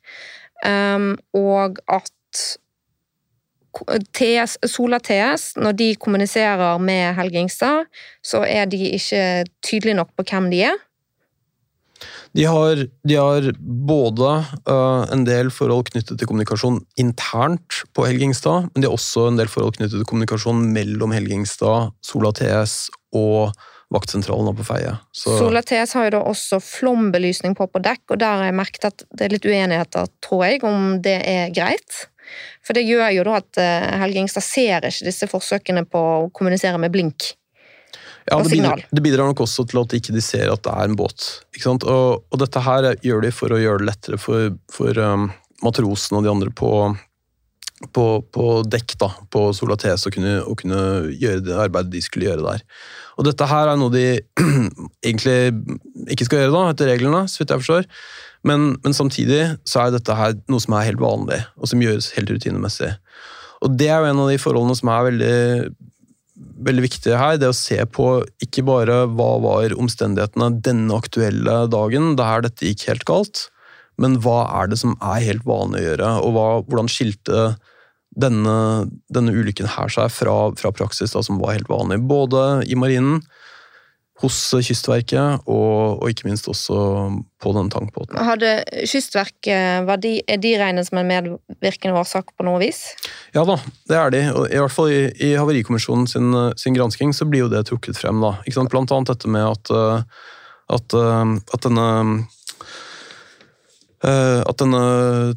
Um, og at TS, Sola TS, når de kommuniserer med Helge Ingstad, så er de ikke tydelige nok på hvem de er. De har, de har både uh, en del forhold knyttet til kommunikasjon internt på Helge Ingstad, men de har også en del forhold knyttet til kommunikasjon mellom Helge Ingstad, Sola TS og vaktsentralen på Feie. Så, Sola TS har jo da også flombelysning på på dekk, og der har jeg merket at det er litt uenigheter, tror jeg, om det er greit. For det gjør jo da at eh, Helge Ingstad ser ikke disse forsøkene på å kommunisere med blink. ja, det, bidrar, det bidrar nok også til at de ikke ser at det er en båt. Ikke sant? Og, og dette her gjør de for å gjøre det lettere for, for um, matrosen og de andre på, på, på dekk da, på Solates å kunne, kunne gjøre det arbeidet de skulle gjøre der. Og dette her er noe de egentlig ikke skal gjøre, da, etter reglene, så vidt jeg forstår. Men, men, samtidig så er dette her noe som er helt vanlig, og som gjøres helt rutinemessig. Og det er jo en av de forholdene som er veldig, veldig viktige her. Det å se på ikke bare hva var omstendighetene denne aktuelle dagen der dette gikk helt galt, men hva er det som er helt vanlig å gjøre, og hva, hvordan skilte denne, denne, ulykken her seg fra, fra praksis da, som var helt vanlig, både i marinen, hos Kystverket og, og, ikke minst også på den tankbåten. Hadde Kystverket, var de, Er de regnet som en medvirkende årsak på noe vis? Ja da, det er de. I hvert fall i, i Havarikommisjonen sin, sin, gransking så blir jo det trukket frem. da. Blant annet dette med at, at, at denne Eh, at denne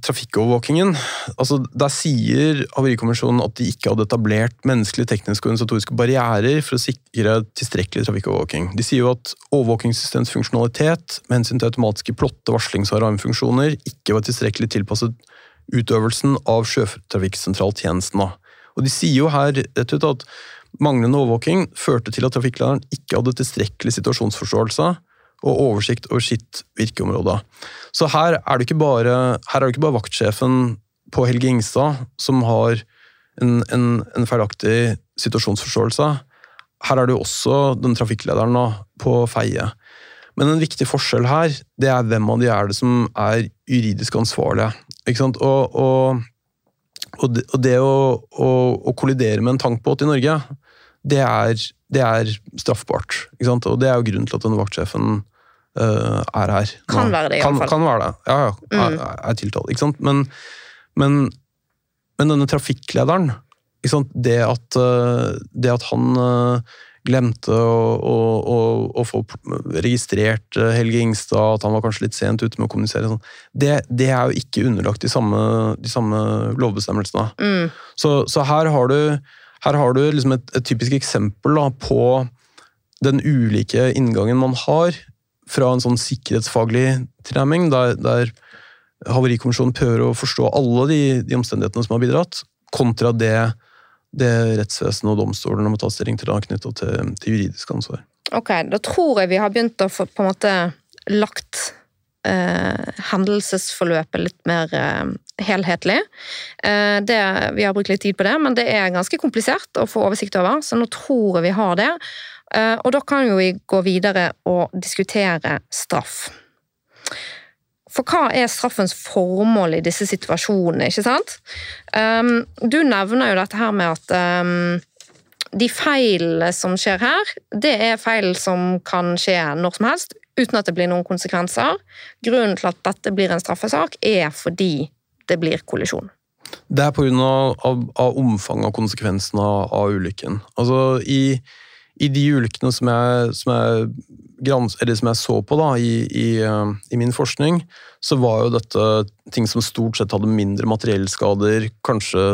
trafikkovervåkingen altså Der sier Havarikommisjonen at de ikke hadde etablert menneskelige, tekniske og organisatoriske barrierer for å sikre tilstrekkelig trafikkovervåking. De sier jo at overvåkingssystemets funksjonalitet med hensyn til automatiske plotte-, varslings- og alarmfunksjoner ikke var tilstrekkelig tilpasset utøvelsen av sjøtrafikksentraltjenesten. Og De sier jo her rett ut at manglende overvåking førte til at trafikklederen ikke hadde tilstrekkelig situasjonsforståelse og oversikt over sitt virkeområde. Så her er det ikke bare, det ikke bare vaktsjefen på Helge Ingstad som har en, en, en, feilaktig situasjonsforståelse. Her er det jo også den trafikklederen på Feie. Men en viktig forskjell her, det er hvem av de er det som er juridisk ansvarlige. Ikke sant? Og, og, og det, og det å, å, å, kollidere med en tankbåt i Norge, det er, det er straffbart. Ikke sant? Og det er jo grunnen til at denne vaktsjefen uh, er her. Kan være det, iallfall. Kan, kan være det, ja, ja. Mm. Er, er tiltalt. Ikke sant? Men, men, men denne trafikklederen det at, uh, det at, han uh, glemte å, å, å, å, få registrert Helge Ingstad, at han var kanskje litt sent ute med å kommunisere, sånn, det, det, er jo ikke underlagt de samme, de samme lovbestemmelsene. Mm. Så, så, her har du, her har du liksom et, et, typisk eksempel da, på den ulike inngangen man har fra en sånn sikkerhetsfaglig tilnærming, der, der Havarikommisjonen prøver å forstå alle de, de, omstendighetene som har bidratt, kontra det, det rettsvesenet og domstolene må ta stilling til, knytta til, til, juridisk ansvar. Ok, Da tror jeg vi har begynt å få på en måte lagt eh, hendelsesforløpet litt mer eh, helhetlig. Eh, det, vi har brukt litt tid på det, men det er ganske komplisert å få oversikt over, så nå tror jeg vi har det. Eh, og da kan vi gå videre og diskutere straff. For hva er straffens formål i disse situasjonene, ikke sant? Um, du nevner jo dette her med at um, de feilene som skjer her, det er feil som kan skje når som helst, uten at det blir noen konsekvenser. Grunnen til at dette blir en straffesak, er fordi det blir kollisjon. Det er pga. Av, av, omfanget og konsekvensene av, av ulykken. Altså, i i de ulykkene som jeg, som jeg, grans, som jeg så på da, i, i, eh, i, min forskning, så var jo dette ting som stort sett hadde mindre materiellskader. Kanskje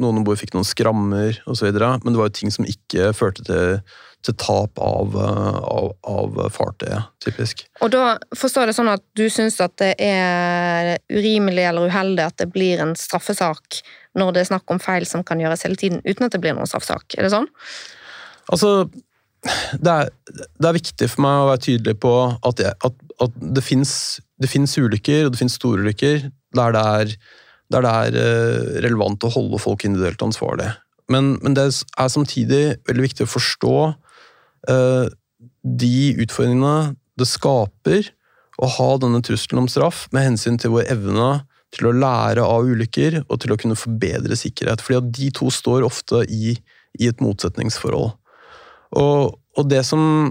noen om bord fikk noen skrammer osv., men det var jo ting som ikke førte til, til tap av, av, av, fartøyet, typisk. Og da forstår jeg det sånn at du syns at det er urimelig eller uheldig at det blir en straffesak når det er snakk om feil som kan gjøres hele tiden, uten at det blir noen straffesak? Er det sånn? Altså, det er, det er, viktig for meg å være tydelig på at, jeg, at, at det fins ulykker, og det fins store ulykker, der det er, der det er eh, relevant å holde folk individuelt ansvarlig. Men, men, det er samtidig veldig viktig å forstå uh, de utfordringene det skaper å ha denne trusselen om straff, med hensyn til vår evne til å lære av ulykker og til å kunne forbedre sikkerhet. Fordi at de to står ofte i, i et motsetningsforhold. Og, og, det som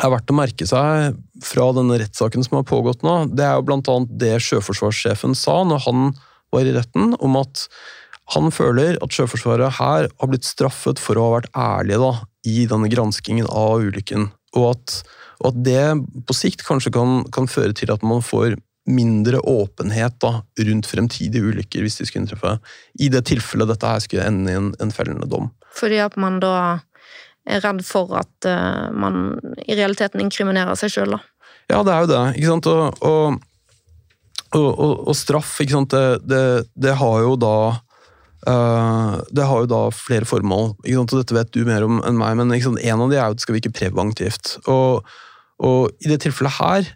er verdt å merke seg fra denne rettssaken som har pågått nå, det er jo annet det sjøforsvarssjefen sa når han var i retten, om at han føler at Sjøforsvaret her har blitt straffet for å ha vært ærlige da, i denne granskingen av ulykken. Og at, og at det på sikt kanskje kan, kan, føre til at man får mindre åpenhet da, rundt fremtidige ulykker hvis de skulle inntreffe. I det tilfellet dette her skulle ende i en, en fellende dom. Fordi at man da er redd for at uh, man i realiteten inkriminerer seg sjøl, da. Ja, det er jo det. ikke sant? Og, og, og, og straff, ikke sant, det, det, det, har jo da Uh, det har jo da flere formål, og dette vet du mer om enn meg, men en av de er jo at det skal virke preventivt. Og, og i det tilfellet her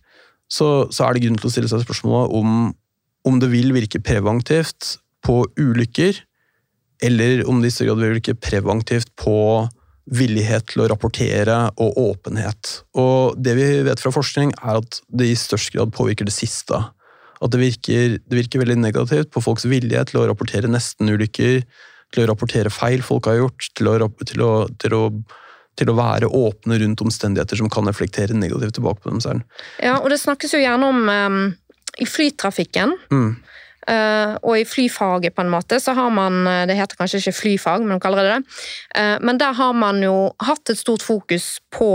så, så, er det grunn til å stille seg spørsmålet om, om det vil virke preventivt på ulykker, eller om det i større grad vil virke preventivt på villighet til å rapportere og åpenhet. Og det vi vet fra forskning, er at det i størst grad påvirker det siste. At det virker, det virker veldig negativt på folks vilje til å rapportere nestenulykker, til å rapportere feil folk har gjort, til å, til å, til å til å være åpne rundt omstendigheter som kan reflektere negativt tilbake på dem selv. Ja, og det snakkes jo gjerne om um, i flytrafikken. Mm. Uh, og i flyfaget, på en måte, så har man eh, Det heter kanskje ikke flyfag, men kaller det det. Uh, men der har man jo hatt et stort fokus på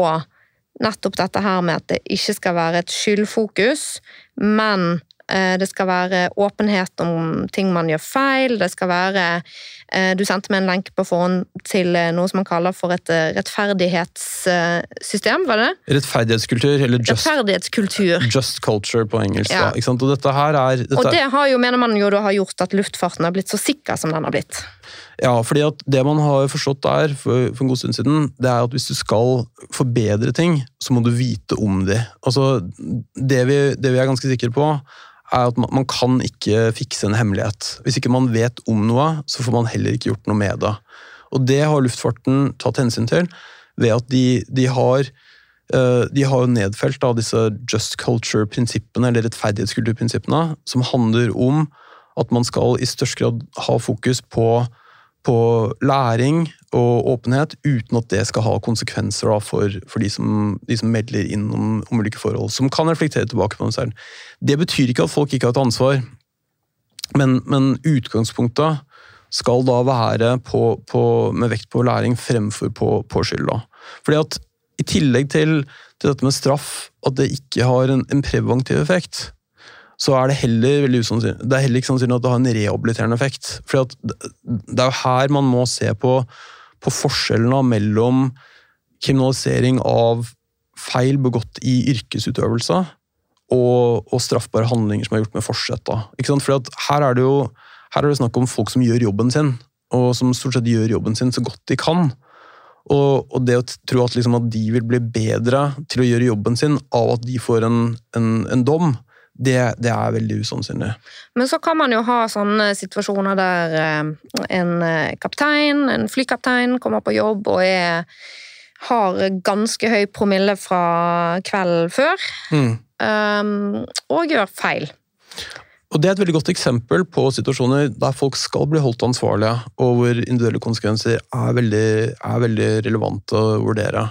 nettopp dette her med at det ikke skal være et skyldfokus, men Eh, det skal være åpenhet om ting man gjør feil. Det skal være eh, Du sendte meg en lenk på forhånd til eh, noe som man kaller for et rettferdighetssystem, var det? Rettferdighetskultur, eller just, Rettferdighetskultur. just culture på engelsk. Ja. Da? Og dette her er dette Og det har jo, mener man jo da har gjort at luftfarten har blitt så sikker som den har blitt. Ja, fordi at det man har forstått der for, for, en god stund siden, det er at hvis du skal forbedre ting, så må du vite om det. Altså, det vi, det vi er ganske sikre på, er at man, man, kan ikke fikse en hemmelighet. Hvis ikke man vet om noe, så får man heller ikke gjort noe med det. Og det har luftfarten tatt hensyn til ved at de, de har uh, de har jo nedfelt da, disse just culture-prinsippene, eller rettferdighetskulturprinsippene, som handler om at man skal i størst grad ha fokus på, på læring og åpenhet, uten at det skal ha konsekvenser da, for, for de, som, de, som, melder inn om, om, ulike forhold, som kan reflektere tilbake på dem selv. Det betyr ikke at folk ikke har et ansvar, men, men utgangspunktet skal da være på, på, med vekt på læring fremfor på, på skyld. Da. Fordi at I tillegg til, til, dette med straff, at det ikke har en, en preventiv effekt, så er det heller veldig usannsynlig, det er heller ikke sannsynlig at det har en rehabiliterende effekt. For det, er jo her man må se på på forskjellene mellom kriminalisering av feil begått i yrkesutøvelse og, og straffbare handlinger som er gjort med forsett. For her er, det jo her er det snakk om folk som gjør jobben sin, og som stort sett gjør jobben sin så godt de kan. Og, og det å tro at, liksom, at, de vil bli bedre til å gjøre jobben sin av at de får en, en, en dom, det, det, er veldig usannsynlig. Men så kan man jo ha sånne situasjoner der eh, en eh, kaptein, en flykaptein, kommer på jobb og er, har ganske høy promille fra kvelden før, mm. um, og gjør feil. Og Det er et veldig godt eksempel på situasjoner der folk skal bli holdt ansvarlige, og hvor individuelle konsekvenser er veldig, er veldig relevante å vurdere.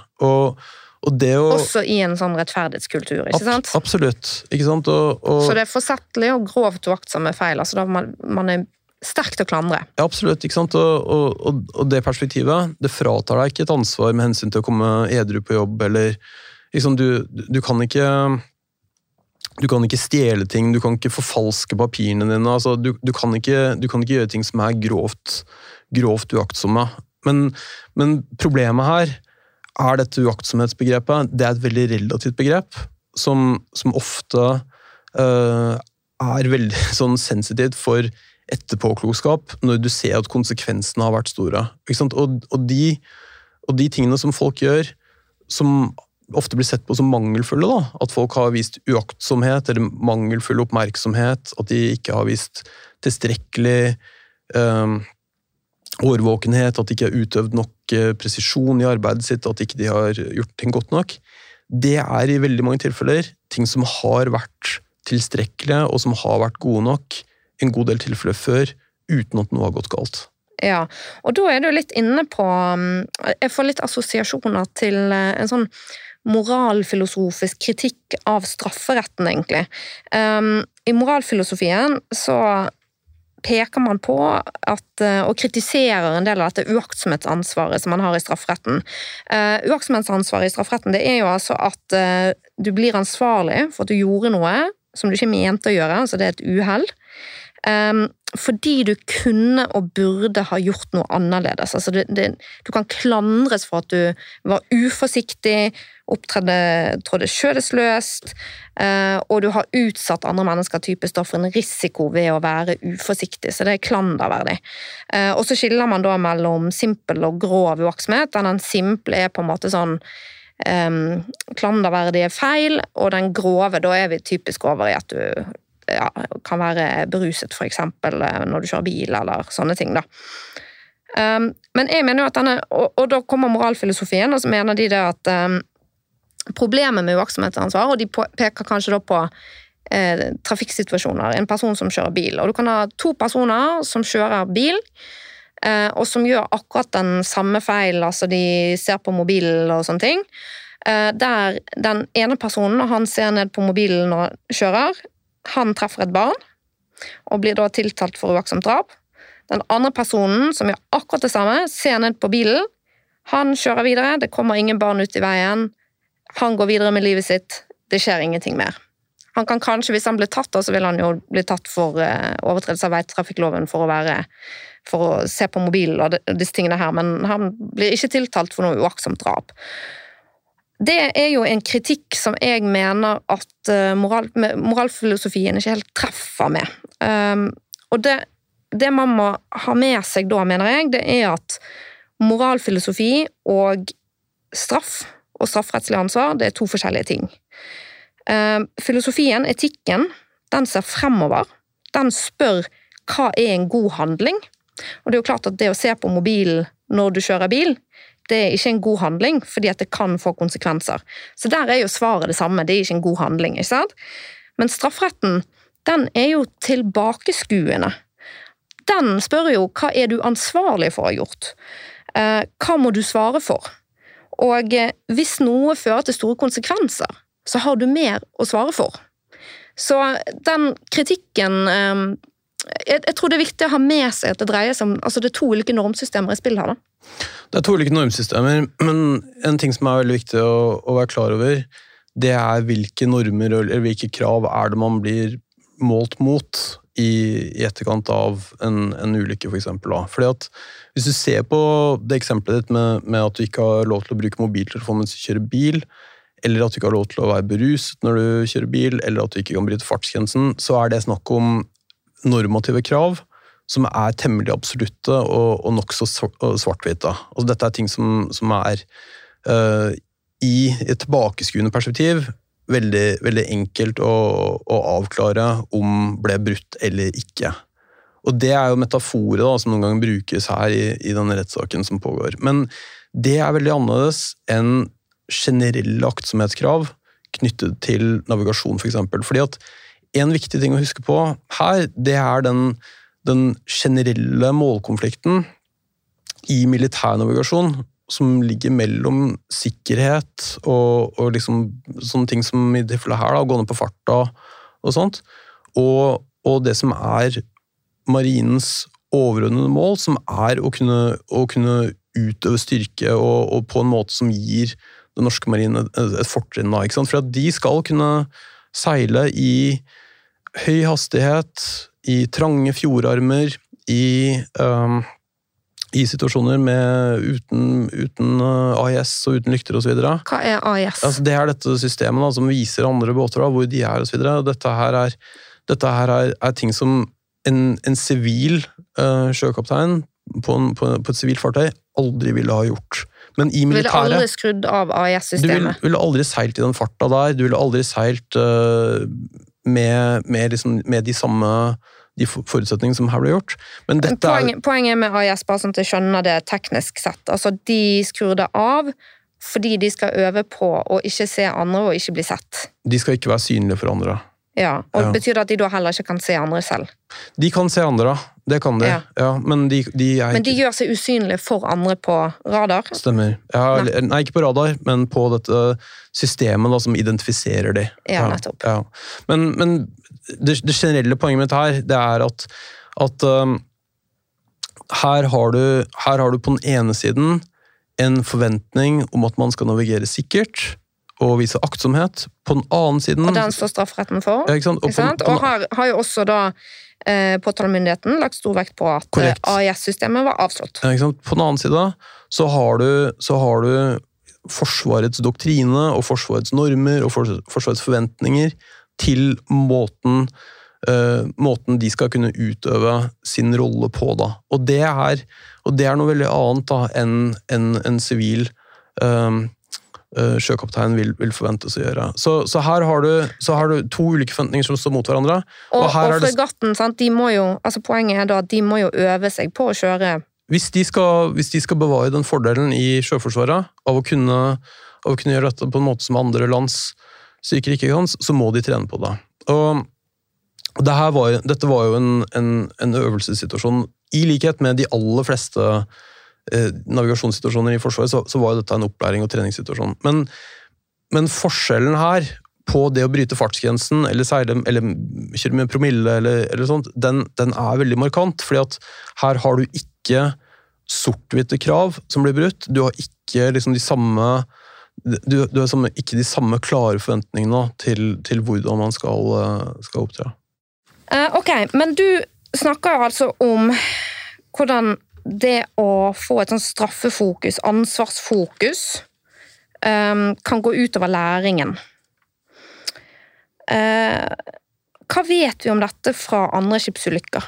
Og å, Også i en sånn rettferdighetskultur, ikke sant? Absolutt. ikke sant? Og, og, så det er forsettlig og grovt uaktsomme feil. altså da man, man er sterkt å klandre. Ja, absolutt. ikke sant? Og, og, og, det perspektivet det fratar deg ikke et ansvar med hensyn til å komme edru på jobb, eller liksom, du, du, kan ikke du kan ikke stjele ting, du kan ikke forfalske papirene dine. altså Du, du, kan, ikke, du kan, ikke, gjøre ting som er grovt, grovt uaktsomme. Men, men problemet her er dette uaktsomhetsbegrepet det er et veldig relativt begrep, som, som ofte uh, er veldig sånn sensitivt for etterpåklokskap når du ser at konsekvensene har vært store. Og, og, de, og, de, tingene som folk gjør, som ofte blir sett på som mangelfulle, da. at folk har vist uaktsomhet eller mangelfull oppmerksomhet, at de ikke har vist tilstrekkelig uh, årvåkenhet, at de ikke har utøvd nok presisjon i arbeidet sitt, at ikke de har gjort ting godt nok. Det er i veldig mange tilfeller ting som har vært tilstrekkelige, og som har vært gode nok en god del tilfeller før, uten at noe har gått galt. Ja, og da er du litt inne på mm, Jeg får litt assosiasjoner til eh, en sånn moralfilosofisk kritikk av strafferetten, egentlig. Um, I moralfilosofien så peker man på at, eh, og kritiserer en del av dette uaktsomhetsansvaret som man har i strafferetten. Uh, uaktsomhetsansvaret i strafferetten det er jo altså at uh, du blir ansvarlig for at du gjorde noe som du ikke mente å gjøre, altså det er et uhell. Um, fordi du kunne og burde ha gjort noe annerledes. Altså det, det, du kan klandres for at du var uforsiktig, opptrådte skjødesløst, uh, og du har utsatt andre mennesker typisk for en risiko ved å være uforsiktig, så det er klanderverdig. Uh, og så skiller man da mellom simpel og grov uaktsomhet, den simple er på en måte sånn um, klanderverdige feil, og den grove, da er vi typisk over i at du ja, kan være beruset, f.eks. Eh, når du kjører bil, eller sånne ting. da. Um, men jeg mener jo at denne, og, og, da kommer moralfilosofien, og så mener de det at um, problemet med uaktsomhetsansvar, og de peker kanskje da på eh, trafikksituasjoner, en person som kjører bil. Og du kan ha to personer som kjører bil, eh, og som gjør akkurat den samme feil, altså de ser på mobilen og sånne ting. Eh, der den ene personen, han ser ned på mobilen og kjører, han treffer et barn og blir da tiltalt for uaktsomt drap. Den andre personen, som gjør akkurat det samme, ser ned på bilen. Han kjører videre, det kommer ingen barn ut i veien. Han går videre med livet sitt, det skjer ingenting mer. Han kan kanskje, Hvis han blir tatt, så vil han jo bli tatt for uh, overtredelse av veitrafikkloven for å for å se på mobilen og disse tingene her, men han blir ikke tiltalt for noe uaktsomt drap. Det er jo en kritikk som jeg mener at eh, moral, moralfilosofien ikke helt treffer med. Um, og det, det, man må ha med seg da, mener jeg, det er at moralfilosofi og straff og strafferettslig ansvar det er to forskjellige ting. Um, filosofien, etikken, den ser fremover. Den spør hva er en god handling? Og det er jo klart at det å se på mobilen når du kjører bil, det er ikke en god handling, fordi at det kan få konsekvenser. Så der er jo svaret det samme, det er ikke en god handling. ikke sant? Men strafferetten, den er jo tilbakeskuende. Den spør jo hva er du ansvarlig for å ha gjort? Eh, hva må du svare for? Og eh, hvis noe fører til store konsekvenser, så har du mer å svare for. Så den kritikken eh, jeg, jeg, tror det er viktig å ha med seg at det dreier seg om altså det er to ulike normsystemer i spill her. da. Det er to ulike normsystemer, men en ting som er veldig viktig å, å være klar over, det er hvilke normer eller hvilke krav er det man blir målt mot i, i etterkant av en, en ulykke, f.eks. Fordi at hvis du ser på det eksempelet ditt med, med, at du ikke har lov til å bruke mobiltelefon mens du kjører bil, eller at du ikke har lov til å være beruset når du kjører bil, eller at du ikke kan bryte fartsgrensen, så er det snakk om normative krav som er temmelig absolutte og, og nokså svart-hvite. Altså, dette er ting som, som er uh, i et tilbakeskuende perspektiv veldig, veldig enkelt å, å, avklare om ble brutt eller ikke. Og Det er jo metaforet da, som noen ganger brukes her i, i denne rettssaken som pågår. Men det er veldig annerledes enn generelle aktsomhetskrav knyttet til navigasjon, f.eks. For. Fordi at en viktig ting å huske på her, det er den, den generelle målkonflikten i militær navigasjon som ligger mellom sikkerhet og, og liksom sånne ting som i tilfellet her, da, gå ned på farta og sånt, og, og, det som er marinens overordnede mål, som er å kunne, å kunne utøve styrke og, og, på en måte som gir den norske marinen et, et fortrinn. For at de skal kunne seile i høy hastighet, i trange fjordarmer, i, um, i situasjoner med, uten, uten uh, AIS og uten lykter osv. Hva er AIS? Altså, det er dette systemet da, som viser andre båter da, hvor de er osv. Dette her, er, dette her er, er ting som en sivil uh, sjøkaptein på, en, på, på et sivilt fartøy aldri ville ha gjort. Men i militæret ville aldri skrudd av AIS-systemet? Du ville, ville aldri seilt i den farta der. Du ville aldri seilt uh, med, med, liksom, med de samme de forutsetningene som her ble gjort. Men Poeng, er... Poenget med AIS, bare sånn at jeg skjønner det teknisk sett, altså de skrur det av fordi de skal øve på å ikke se andre og ikke bli sett. De skal ikke være synlige for andre. Ja, og ja. Betyr det at de da heller ikke kan se andre selv? De kan se andre, det kan de. Ja. ja men de, de er Men de gjør seg usynlige for andre på radar? Stemmer. Ja, nei. nei. ikke på radar, men på dette systemet da, som identifiserer de. Ja, nettopp. Men, men det, det, generelle poenget mitt her, det er at, at um, her, har du, her har du på den ene siden en forventning om at man skal navigere sikkert, og vise aktsomhet. På den annen siden Og den står strafferetten for. ja? Og på, på, Og her har jo også da eh, påtalemyndigheten lagt stor vekt på at eh, Korrekt. AIS-systemet var avslått. ja, på den annen side så har du, så har du Forsvarets doktrine og Forsvarets normer og Fors- Forsvarets forventninger til måten, eh, måten de skal kunne utøve sin rolle på. Da. Og, det er, og det er noe veldig annet da, enn en sivil eh, eh, sjøkaptein vil, vil forventes å gjøre. Så, så, her har du, så har du to ulike forventninger som står mot hverandre. Og, Og og, fregatten, sant, de må jo, altså poenget er da at de må jo øve seg på å kjøre Hvis de, skal, hvis de skal bevare den fordelen i Sjøforsvaret av å kunne, av å kunne gjøre dette på en måte som andre lands styrker ikke kan, så må de trene på det. Og det her var, dette var jo en, en, en øvelsessituasjon. I likhet med de aller fleste eh, navigasjonssituasjoner i Forsvaret, så, så var jo dette en opplæring og treningssituasjon. Men, men forskjellen her på det å bryte fartsgrensen eller seile eller kjøre med promille, eller, eller sånt, den, den er veldig markant. fordi at her har du ikke sort-hvite krav som blir brutt. Du har ikke liksom de samme du, du har ikke de samme klare forventningene til, til hvordan man skal, eh, skal opptre. Uh, ok, men du snakker altså om hvordan det å få et sånn straffefokus, ansvarsfokus, eh, kan gå utover læringen. Eh, hva vet vi om dette fra andre skipsulykker?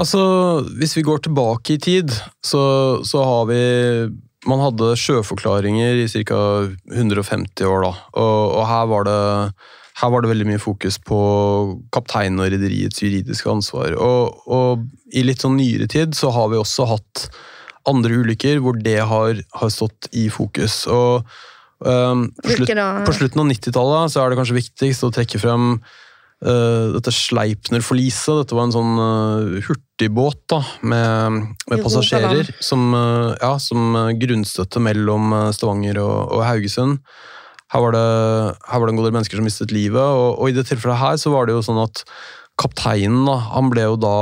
Altså, hvis vi går tilbake i tid, så, så har vi Man hadde sjøforklaringer i ca. 150 år, da. Og, og her, var det, her var det veldig mye fokus på kapteinen og rederiets juridiske ansvar. Og, og i litt sånn nyere tid så har vi også hatt andre ulykker hvor det har, har stått i fokus. Og um, på, slutt, på slutten av 90-tallet så er det kanskje viktigst å trekke frem uh, dette Sleipner-forliset. Dette var en sånn uh, hurtigbåt da, med, med passasjerer som, uh, ja, som grunnstøtte mellom Stavanger og, og Haugesund. Her var, det, her var det en god del mennesker som mistet livet, og, og i det tilfellet her så var det jo sånn at kapteinen da, han ble jo da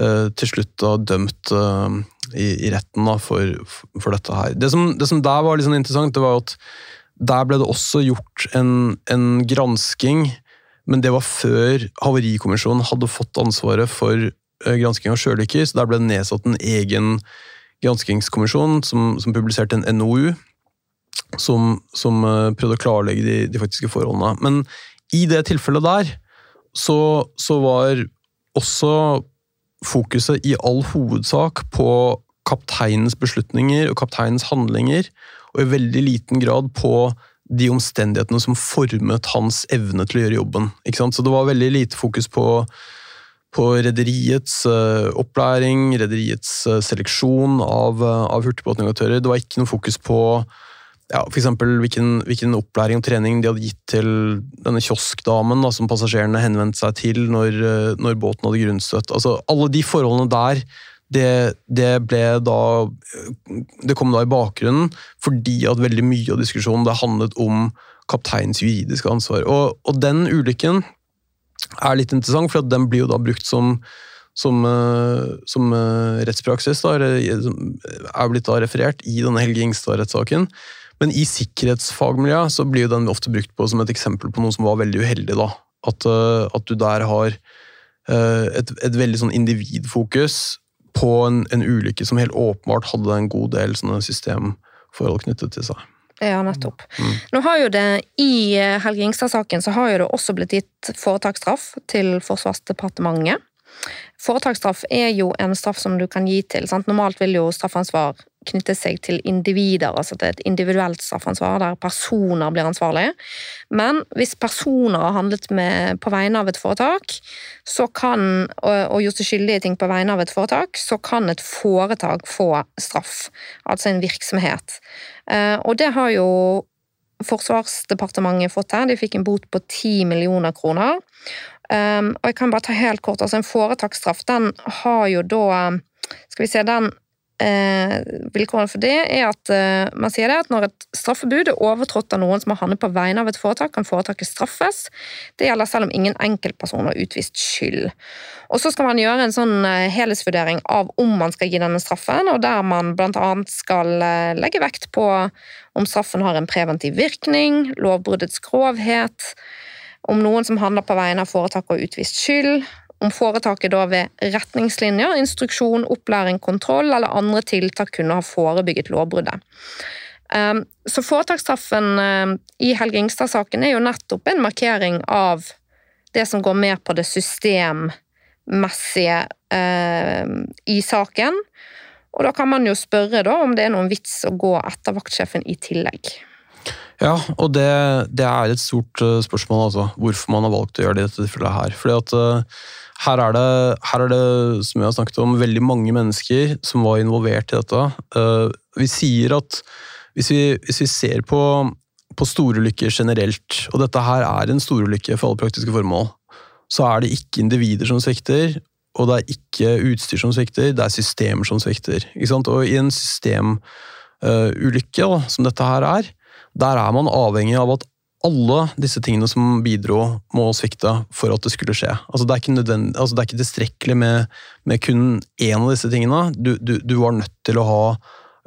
eh, til slutt da dømt eh, i, i retten da, for, for dette her. Det som, det som der var litt sånn interessant, det var at der ble det også gjort en, en gransking, men det var før Havarikommisjonen hadde fått ansvaret for eh, gransking av sjøulykker, så der ble det nedsatt en egen granskingskommisjon som, som publiserte en NOU som, som eh, prøvde å klarlegge de, de faktiske forholdene. Men i det tilfellet der så, så var også fokuset i all hovedsak på kapteinens beslutninger og kapteinens handlinger, og i veldig liten grad på de omstendighetene som formet hans evne til å gjøre jobben. Så det var veldig lite fokus på, på rederiets eh, opplæring, rederiets eh, seleksjon av, av hurtigbåtnavigatører. Det var ikke noe fokus på ja, eksempel hvilken, hvilken opplæring og trening de hadde gitt til denne kioskdamen da, som passasjerene henvendte seg til når, eh, når båten hadde grunnstøtt. Altså, alle de forholdene der, det, det da Det kom da i bakgrunnen fordi at veldig mye av diskusjonen det handlet om kapteinens juridiske ansvar. Og, og den ulykken er litt interessant, for den blir jo da brukt som som, eh, som eh, rettspraksis da, er blitt da referert i denne Helge Ingstad-rettssaken. Men i sikkerhetsfagmiljøet så blir jo den ofte brukt på som et eksempel på noe som var veldig uheldig. da. At, eh, at du der har eh, et, et veldig sånn individfokus på en, en ulykke som helt åpenbart hadde en god del sånne systemforhold knyttet til seg. Ja, nettopp. Mm. Nå har jo det, I eh, Helge Ingstad-saken så har jo det også blitt gitt foretaksstraff til Forsvarsdepartementet. Foretaksstraff er jo en straff som du kan gi til. Sant? Normalt vil jo straffansvar knytte seg til individer, altså til et individuelt straffansvar der personer blir ansvarlig. Men hvis personer har handlet med, på vegne av et foretak så kan, og, og gjort seg skyldige ting på vegne av et foretak, så kan et foretak få straff. Altså en virksomhet. Eh, og det har jo Forsvarsdepartementet fått her. De fikk en bot på 10 millioner kroner. Um, og jeg kan bare ta helt kort, altså En foretaksstraff den har jo da Skal vi se, den eh, vilkårene for det er at eh, man sier det at når et straffebud er overtrådt av noen som har handlet på vegne av et foretak, kan foretaket straffes. Det gjelder selv om ingen enkeltperson har utvist skyld. Og Så skal man gjøre en sånn eh, helhetsvurdering av om man skal gi denne straffen, og der man bl.a. skal eh, legge vekt på om straffen har en preventiv virkning, lovbruddets grovhet, om noen som handler på vegne av foretaket har utvist skyld, om foretaket da ved retningslinjer, instruksjon, opplæring, kontroll eller andre tiltak kunne ha forebygget lovbruddet. Ehm, så Foretaksstraffen ehm, i Helge Ingstad-saken er jo nettopp en markering av det som går mer på det systemmessige ehm, i saken. Og da kan man jo spørre om det er noen vits å gå etter vaktsjefen i tillegg. Ja, og det, det er et stort uh, spørsmål, altså. Hvorfor man har valgt å gjøre det i dette tilfellet her. Fordi at uh, her er, det, her er det, som jeg har snakket om, veldig mange mennesker som var involvert i dette. Uh, vi sier at hvis vi, hvis vi ser på, på storulykker generelt, og dette her er en storulykke for alle praktiske formål, så er det ikke individer som svikter, og det er ikke utstyr som svikter, det er systemer som svikter. Og i en systemulykke, som dette her er, der er man avhengig av at alle disse tingene som bidro, må svikte for at det skulle skje. Altså, det, er altså, det, er ikke tilstrekkelig med, med kun én av disse tingene. Du, du, du, var nødt til å ha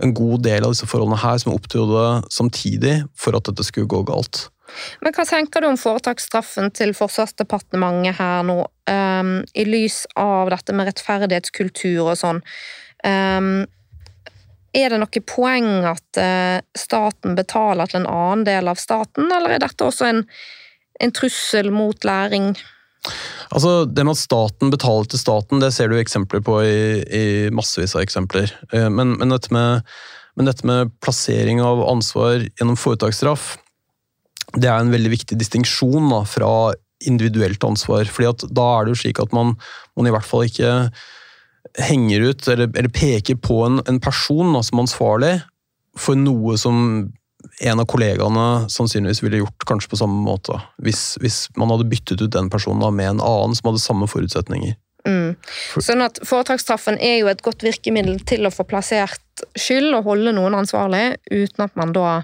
en god del av disse forholdene her som opptrådte samtidig for at dette skulle gå galt. Men Hva tenker du om foretaksstraffen til Forsvarsdepartementet her nå, um, i lys av dette med rettferdighetskultur og sånn? Um, er det noe poeng at eh, staten betaler til en annen del av staten, eller er dette også en, en trussel mot læring? Altså, Det med at staten betaler til staten, det ser du eksempler på i, i massevis av eksempler. Eh, men, men, dette med, men, dette med, plassering av ansvar gjennom foretaksstraff, det er en veldig viktig distinksjon fra individuelt ansvar. fordi da er det jo slik at man, man i hvert fall ikke henger ut, eller, eller peker på en, en person da, som ansvarlig for noe som en av kollegaene sannsynligvis ville gjort kanskje på samme måte. Hvis, hvis man hadde byttet ut den personen da, med en annen som hadde samme forutsetninger. Mm. Sånn at Foretaksstraffen er jo et godt virkemiddel til å få plassert skyld og holde noen ansvarlig, uten at man da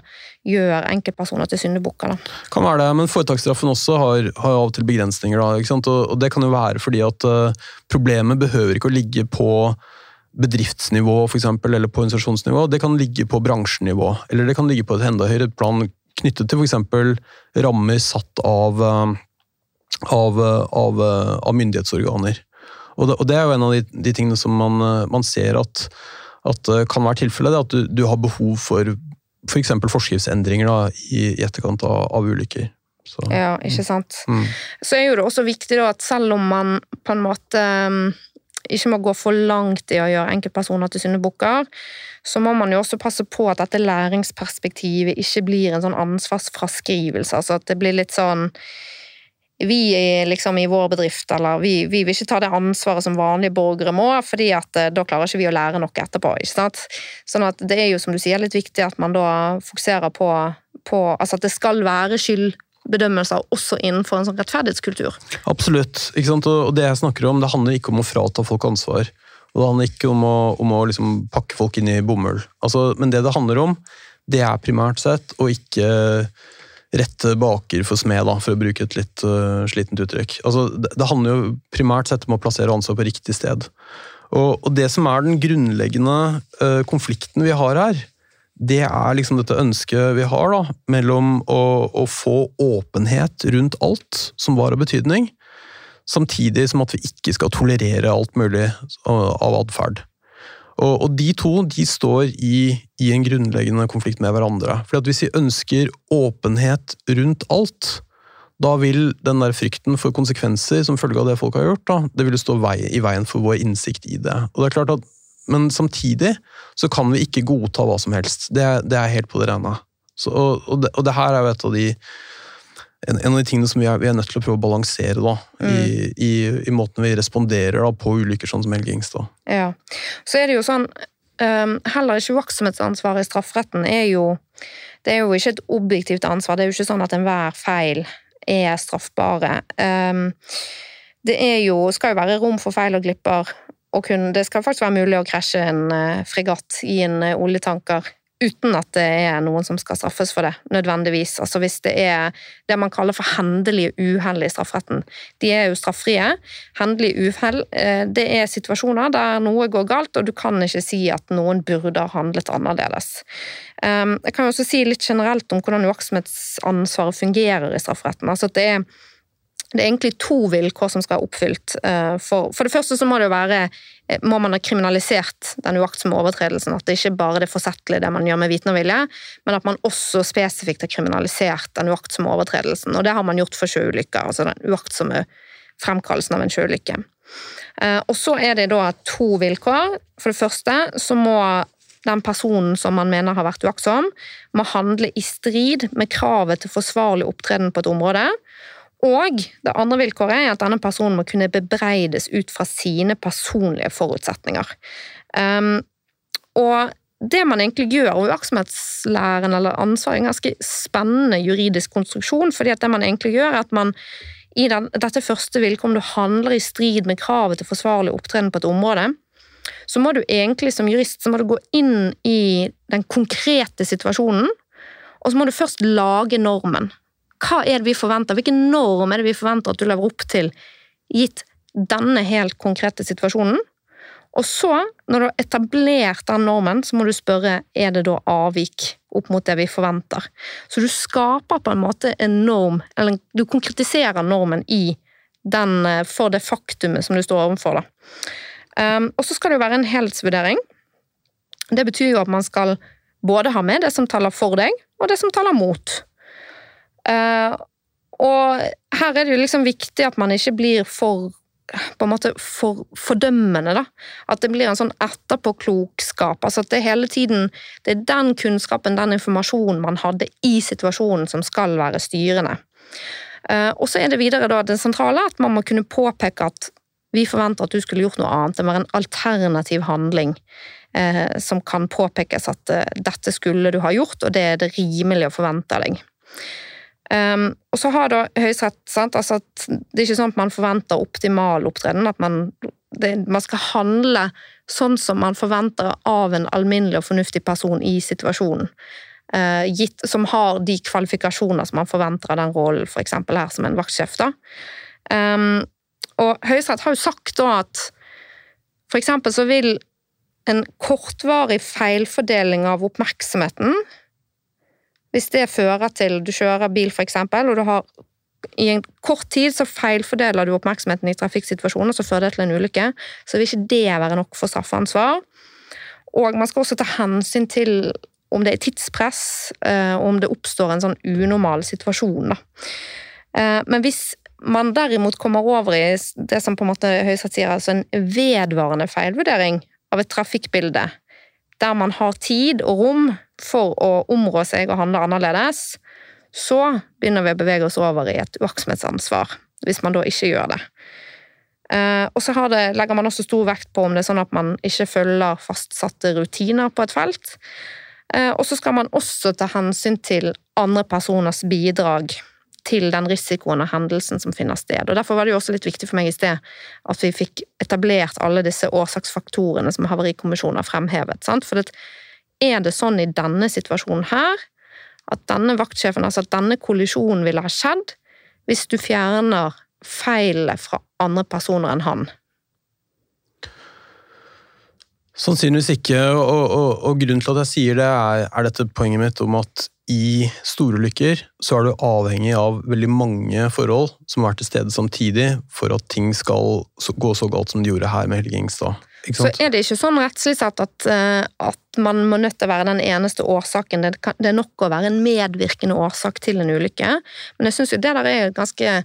gjør enkeltpersoner til syndebukker. Kan være det, men foretaksstraffen også har, har av og til begrensninger. Da, og, og, det kan jo være fordi at uh, problemet behøver ikke å ligge på bedriftsnivå for eksempel, eller på organisasjonsnivå. Det kan ligge på bransjenivå, eller det kan ligge på et enda høyere plan knyttet til f.eks. rammer satt av, uh, av, uh, av, av myndighetsorganer. Og det, og det, er jo en av de, de tingene som man, eh, man ser at, at, eh, kan være tilfellet. At du, du, har behov for f.eks. For forskriftsendringer da, i, i, etterkant av, av ulykker. Så, ja, ikke sant. Mm. Så er jo det også viktig da, at selv om man på en måte mm, ikke må gå for langt i å gjøre enkeltpersoner til syndebukker, så må man jo også passe på at dette læringsperspektivet ikke blir en sånn ansvarsfraskrivelse. Altså at det blir litt sånn vi liksom i vår bedrift, eller vi, vi, vil ikke ta det ansvaret som vanlige borgere må, fordi at eh, da klarer ikke vi å lære noe etterpå. ikke sant? Sånn at det er jo, som du sier, litt viktig at man da fokuserer på, på altså at det skal være skyldbedømmelser også innenfor en sånn rettferdighetskultur. Absolutt. ikke sant? Og det jeg snakker om, det handler ikke om å frata folk ansvar. Og det handler ikke om å, om å liksom pakke folk inn i bomull. Altså, men det det handler om, det er primært sett å ikke rette baker for smed, da, for å bruke et litt uh, slitent uttrykk. Altså, det, det, handler jo primært sett om å plassere ansvar på riktig sted. Og, og det som er den grunnleggende uh, konflikten vi har her, det er liksom dette ønsket vi har da, mellom å, å, få åpenhet rundt alt som var av betydning, samtidig som at vi ikke skal tolerere alt mulig av atferd. Og, og, de to de står i, i, en grunnleggende konflikt med hverandre. For Hvis vi ønsker åpenhet rundt alt, da vil den der frykten for konsekvenser som følge av det folk har gjort, da, det vil stå vei, i veien for vår innsikt i det. Og det er klart at, Men samtidig så kan vi ikke godta hva som helst. Det, det er helt på det rene. Og, og, det, og det her er jo et av de en, en, av de tingene som vi er, vi er, nødt til å prøve å balansere da, mm. i, i, i, måten vi responderer da, på ulykker sånn som Helge Ingstad. Ja. Så er det jo sånn um, Heller ikke uaktsomhetsansvaret i strafferetten er jo det er jo ikke et objektivt ansvar. Det er jo ikke sånn at enhver feil er straffbare. Um, det er jo, skal jo være rom for feil og glipper, Og kun, Det skal faktisk være mulig å krasje en uh, fregatt i en uh, oljetanker uten at det er noen som skal straffes for det, nødvendigvis. Altså hvis det er det man kaller for hendelige uhell i strafferetten. De er jo straffrie. Hendelige uhell, eh, det er situasjoner der noe går galt, og du kan ikke si at noen burde ha handlet annerledes. Ehm, jeg kan også si litt generelt om hvordan uaktsomhetsansvaret fungerer i strafferetten. Altså at det er det er egentlig to vilkår som skal være oppfylt. Eh, for, for, det første så må det være eh, må man ha kriminalisert den uaktsomme overtredelsen. At det ikke bare er forsettlig det man gjør med viten og vilje, men at man også spesifikt har kriminalisert den uaktsomme overtredelsen. Og det har man gjort for sjøulykker, altså den uaktsomme fremkallelsen av en sjøulykke. Eh, og så er det da to vilkår. For det første så må den personen som man mener har vært uaktsom, må handle i strid med kravet til forsvarlig opptreden på et område. Og det andre vilkåret er at denne personen må kunne bebreides ut fra sine personlige forutsetninger. Um, og det man egentlig gjør, og uaktsomhetslæren eller ansvar, er en ganske spennende juridisk konstruksjon, fordi at det man egentlig gjør, er at man i den, dette første vilkåret, om du handler i strid med kravet til forsvarlig opptreden på et område, så må du egentlig som jurist så må du gå inn i den konkrete situasjonen, og så må du først lage normen hva er det vi forventer? Hvilken norm er det vi forventer at du lever opp til, gitt denne helt konkrete situasjonen? Og så, når du har etablert den normen, så må du spørre er det da avvik opp mot det vi forventer. Så du skaper på en måte en norm, eller du konkretiserer normen i den, eh, for det faktumet som du står overfor. Um, og så skal det jo være en helhetsvurdering. Det betyr jo at man skal både ha med det som taler for deg, og det som taler mot. Uh, og her er det jo liksom viktig at man ikke blir for på en måte for, fordømmende. da. At det blir en sånn etterpåklokskap. altså at Det hele tiden, det er den kunnskapen, den informasjonen man hadde i situasjonen som skal være styrende. Uh, og så er det videre da det sentrale at man må kunne påpeke at vi forventer at du skulle gjort noe annet. Det må være en alternativ handling uh, som kan påpekes at dette skulle du ha gjort, og det er det rimelig å forvente av deg. Um, og så har da Høyesterett sant, altså at Det er ikke sånn at man forventer optimal opptreden. At man, det, man skal handle sånn som man forventer av en alminnelig og fornuftig person i situasjonen. Uh, gitt, som har de kvalifikasjoner som man forventer av den rollen, f.eks. her som en vaktsjef. da. Um, og Høyesterett har jo sagt da at eksempel så vil en kortvarig feilfordeling av oppmerksomheten hvis det fører til du kjører bil, for eksempel, og du har i en kort tid så feilfordeler du oppmerksomheten i trafikksituasjoner, så fører det til en ulykke, så vil ikke det være nok for straffansvar. Og man skal også ta hensyn til om det er tidspress, eh, og om det oppstår en sånn unormal situasjon. Eh, men hvis man derimot kommer over i det som på en måte Høyesterett sier, altså en vedvarende feilvurdering av et trafikkbilde, der man har tid og rom for å områ seg og handle annerledes, så begynner vi å bevege oss over i et uaktsomhetsansvar, hvis man da ikke gjør det. Eh, og så det, legger man også stor vekt på om det er sånn at man ikke følger fastsatte rutiner på et felt. Eh, og så skal man også ta hensyn til andre personers bidrag til den risikoen og hendelsen som finner sted. Og Derfor var det jo også litt viktig for meg i sted at vi fikk etablert alle disse årsaksfaktorene som Havarikommisjonen har fremhevet. Sant? For det, er det sånn i denne situasjonen her at denne vaktsjefen, altså at denne kollisjonen ville ha skjedd hvis du fjerner feilene fra andre personer enn han? Sannsynligvis ikke, og, og, og, grunnen til at jeg sier det, er, er dette poenget mitt om at i storulykker så er du avhengig av veldig mange forhold som er til stede samtidig for at ting skal gå så galt som de gjorde her med Helge Ingstad. Så er det ikke sånn rettslig sett at, eh, at, man må nødt til å være den eneste årsaken. Det, kan, det, er nok å være en medvirkende årsak til en ulykke. Men jeg syns jo det der er et ganske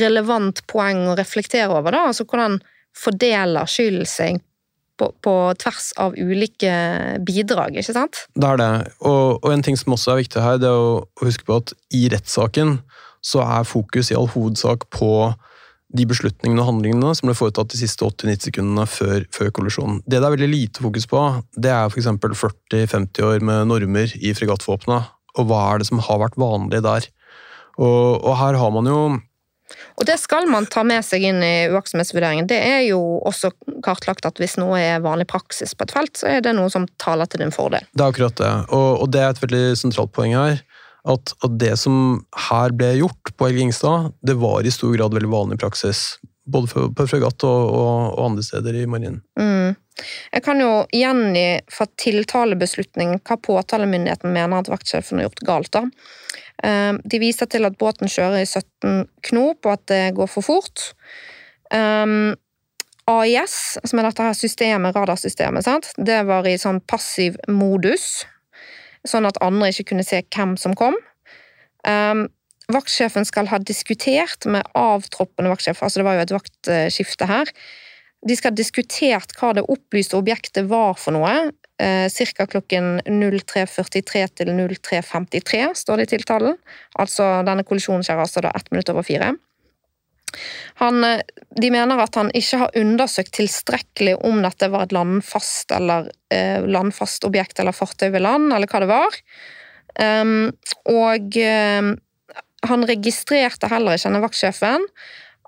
relevant poeng å reflektere over. da, altså Hvordan fordeler skyld seg på, på, tvers av ulike bidrag, ikke sant? Det er det. Og, og, en ting som også er viktig her, det er å huske på at i rettssaken så er fokus i all hovedsak på de beslutningene og handlingene som ble foretatt de siste 80-90 sekundene før, før, kollisjonen. Det det er veldig lite fokus på, det er f.eks. 40-50 år med normer i fregattvåpenet. Og hva er det som har vært vanlig der? Og, og her har man jo Og det skal man ta med seg inn i uaktsomhetsvurderingen. Det er jo også kartlagt at hvis noe er vanlig praksis på et felt, så er det noe som taler til din fordel. Det er akkurat det, og, og det er et veldig sentralt poeng her. At, at det som her ble gjort på Helge Ingstad, det var i stor grad veldig vanlig praksis. Både på fregatt og, og, og, andre steder i marinen. Mm. Jeg kan jo gjengi fra tiltalebeslutning hva påtalemyndigheten mener at vaktsjefen har gjort galt. da. Eh, de viser til at båten kjører i 17 knop, og at det går for fort. Um, AIS, som er dette her systemet, radarsystemet, sant? det var i sånn passiv modus, sånn at andre ikke kunne se hvem som kom. Um, vaktsjefen skal ha diskutert med avtroppende vaktsjef, altså det var jo et vaktskifte her. De skal ha diskutert hva det opplyste objektet var for noe, eh, ca. klokken 03.43 til 03.53, står det i tiltalen. Altså, denne kollisjonen skjer altså da ett minutt over fire. Han, eh, de mener at han ikke har undersøkt tilstrekkelig om dette var et landfast eller eh, landfast objekt eller fartøy ved land, eller hva det var. Um, og um, han registrerte heller ikke, denne vaktsjefen,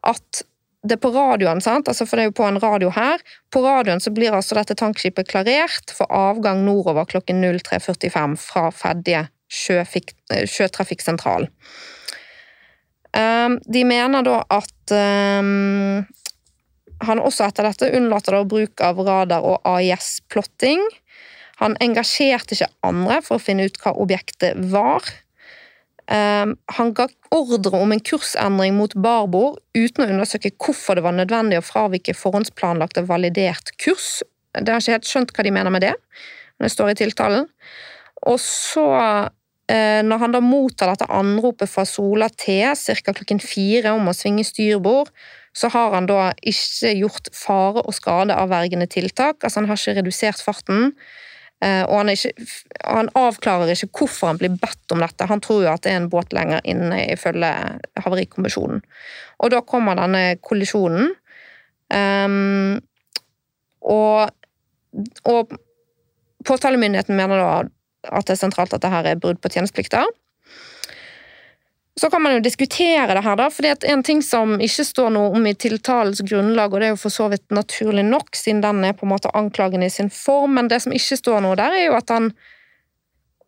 at det på radioen, sant? Altså for det er jo på en radio her, på radioen så blir altså dette tankskipet klarert for avgang nordover klokken 03.45 fra Fedje eh, sjøtrafikksentral. De mener da at um, han også etter dette unnlater da bruk av radar og AIS-plotting. Han engasjerte ikke andre for å finne ut hva objektet var. Um, han ga ordre om en kursendring mot barbord uten å undersøke hvorfor det var nødvendig å fravike forhåndsplanlagt og validert kurs. Det har ikke helt skjønt hva de mener med det, men det står i tiltalen. Og så, når han da mottar dette anropet fra Sola T ca. klokken fire om å svinge styrbord, så har han da ikke gjort fare og skade avvergende tiltak. Altså han har ikke redusert farten. Eh, og han, ikke, han, avklarer ikke hvorfor han blir bedt om dette. Han tror jo at det er en båt lenger inne, ifølge Havarikommisjonen. Og da kommer denne kollisjonen. Um, og, og påtalemyndigheten mener da at det er sentralt at det her er brudd på tjenesteplikter. Så kan man jo diskutere det her, da, for en ting som ikke står noe om i tiltalens grunnlag, og det er jo for så vidt naturlig nok, siden den er på en måte anklagende i sin form, men det som ikke står noe der, er jo at han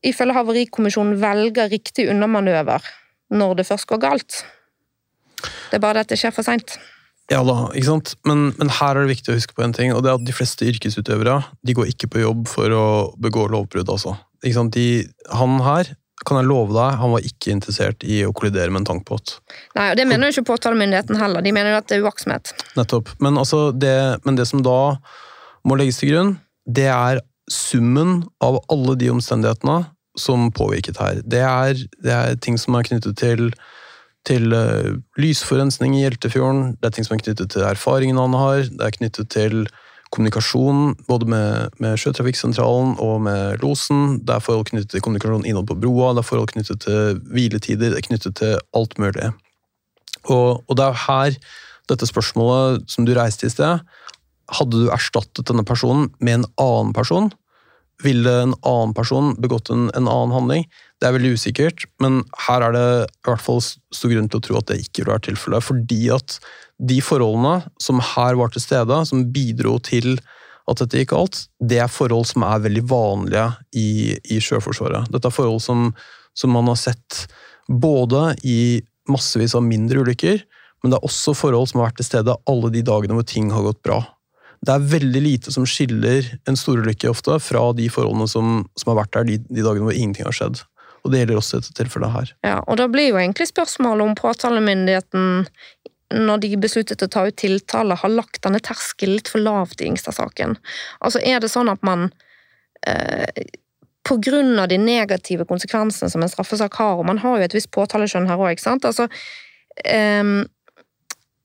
ifølge Havarikommisjonen velger riktig unnamanøver når det først går galt. Det er bare det at det skjer for seint. Ja da, ikke sant? Men, men, her er det viktig å huske på en ting, og det er at de fleste yrkesutøvere de går ikke på jobb for å begå lovbrudd. altså. De, han her kan jeg love deg, han var ikke interessert i å kollidere med en tankbåt. Nei, og Det mener jo ikke påtalemyndigheten heller, de mener jo at det er uaktsomhet. Nettopp. Men, altså det, men det som da må legges til grunn, det er summen av alle de omstendighetene som påvirket her. Det er, det er ting som er knyttet til, til uh, lysforurensning i Hjeltefjorden, det er ting som er knyttet til erfaringen han har, det er knyttet til kommunikasjon både med, med, Sjøtrafikksentralen og med losen. Det er forhold knyttet til kommunikasjon innad på broa, det er forhold knyttet til hviletider, det er knyttet til alt mulig. Og, og det er her dette spørsmålet som du reiste i sted Hadde du erstattet denne personen med en annen person? Ville en annen person begått en, en, annen handling? Det er veldig usikkert, men her er det i hvert fall stor grunn til å tro at det ikke vil være tilfellet. Fordi at de forholdene som her var til stede, som bidro til at dette gikk galt, det er forhold som er veldig vanlige i, i Sjøforsvaret. Dette er forhold som, som, man har sett både i massevis av mindre ulykker, men det er også forhold som har vært til stede alle de dagene hvor ting har gått bra. Det er veldig lite som skiller en storulykke ofte fra de forholdene som, som har vært der de, de, dagene hvor ingenting har skjedd. Og Det gjelder også dette tilfellet her. Ja, og Da blir jo egentlig spørsmålet om påtalemyndigheten når de besluttet å ta ut tiltale, har lagt denne terskelen litt for lavt i Ingstad-saken? Altså, er det sånn at man eh, av de negative konsekvensene som en straffesak har, og man har jo et visst påtaleskjønn her òg, ikke sant altså, eh,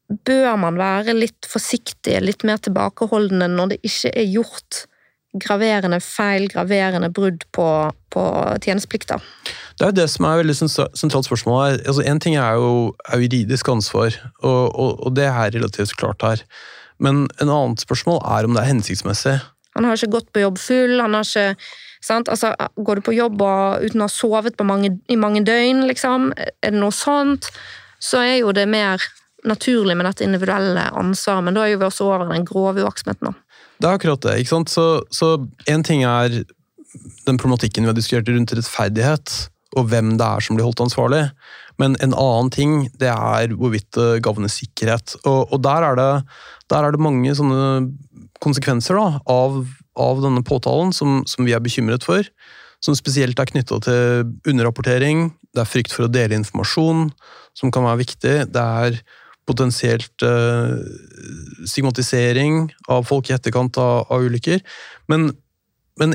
Bør man være litt forsiktig, litt mer tilbakeholdende når det ikke er gjort graverende feil, graverende brudd på, på tjenesteplikter? Det er jo det som er veldig sentralt spørsmål her. Altså, en ting er jo juridisk ansvar, og, og, og, det er relativt klart her. Men en annet spørsmål er om det er hensiktsmessig. Han har ikke gått på jobb full, han har ikke Altså, går du på jobb og, uten å ha sovet mange, i mange døgn, liksom, er det noe sånt, så er jo det mer naturlig med dette individuelle ansvaret, men da er vi også over den grove uaktsomheten. Det er akkurat det. ikke sant? Så én ting er den problematikken vi har diskutert rundt rettferdighet, og hvem det er som blir holdt ansvarlig. Men en annen ting det er hvorvidt det gagner sikkerhet. Og, og der, er det, der, er det, mange sånne konsekvenser da, av, av denne påtalen som, som, vi er bekymret for. Som spesielt er knytta til underrapportering, det er frykt for å dele informasjon, som kan være viktig. Det er potensielt eh, stigmatisering av folk i etterkant av, av ulykker. Men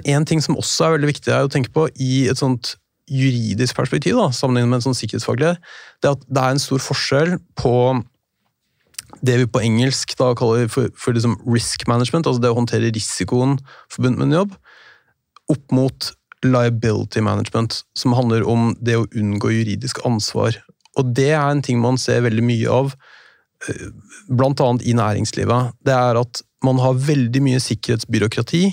én ting som også er veldig viktig er å tenke på i et sånt juridisk perspektiv, da, sammenlignet med en sånn sikkerhetsfaglig, det er at det er en stor forskjell på det vi på engelsk da kaller for, for liksom risk management, altså det å håndtere risikoen forbundet med en jobb, opp mot liability management, som handler om det å unngå juridisk ansvar. Og det er en ting man ser veldig mye av, bl.a. i næringslivet. Det er at man har veldig mye sikkerhetsbyråkrati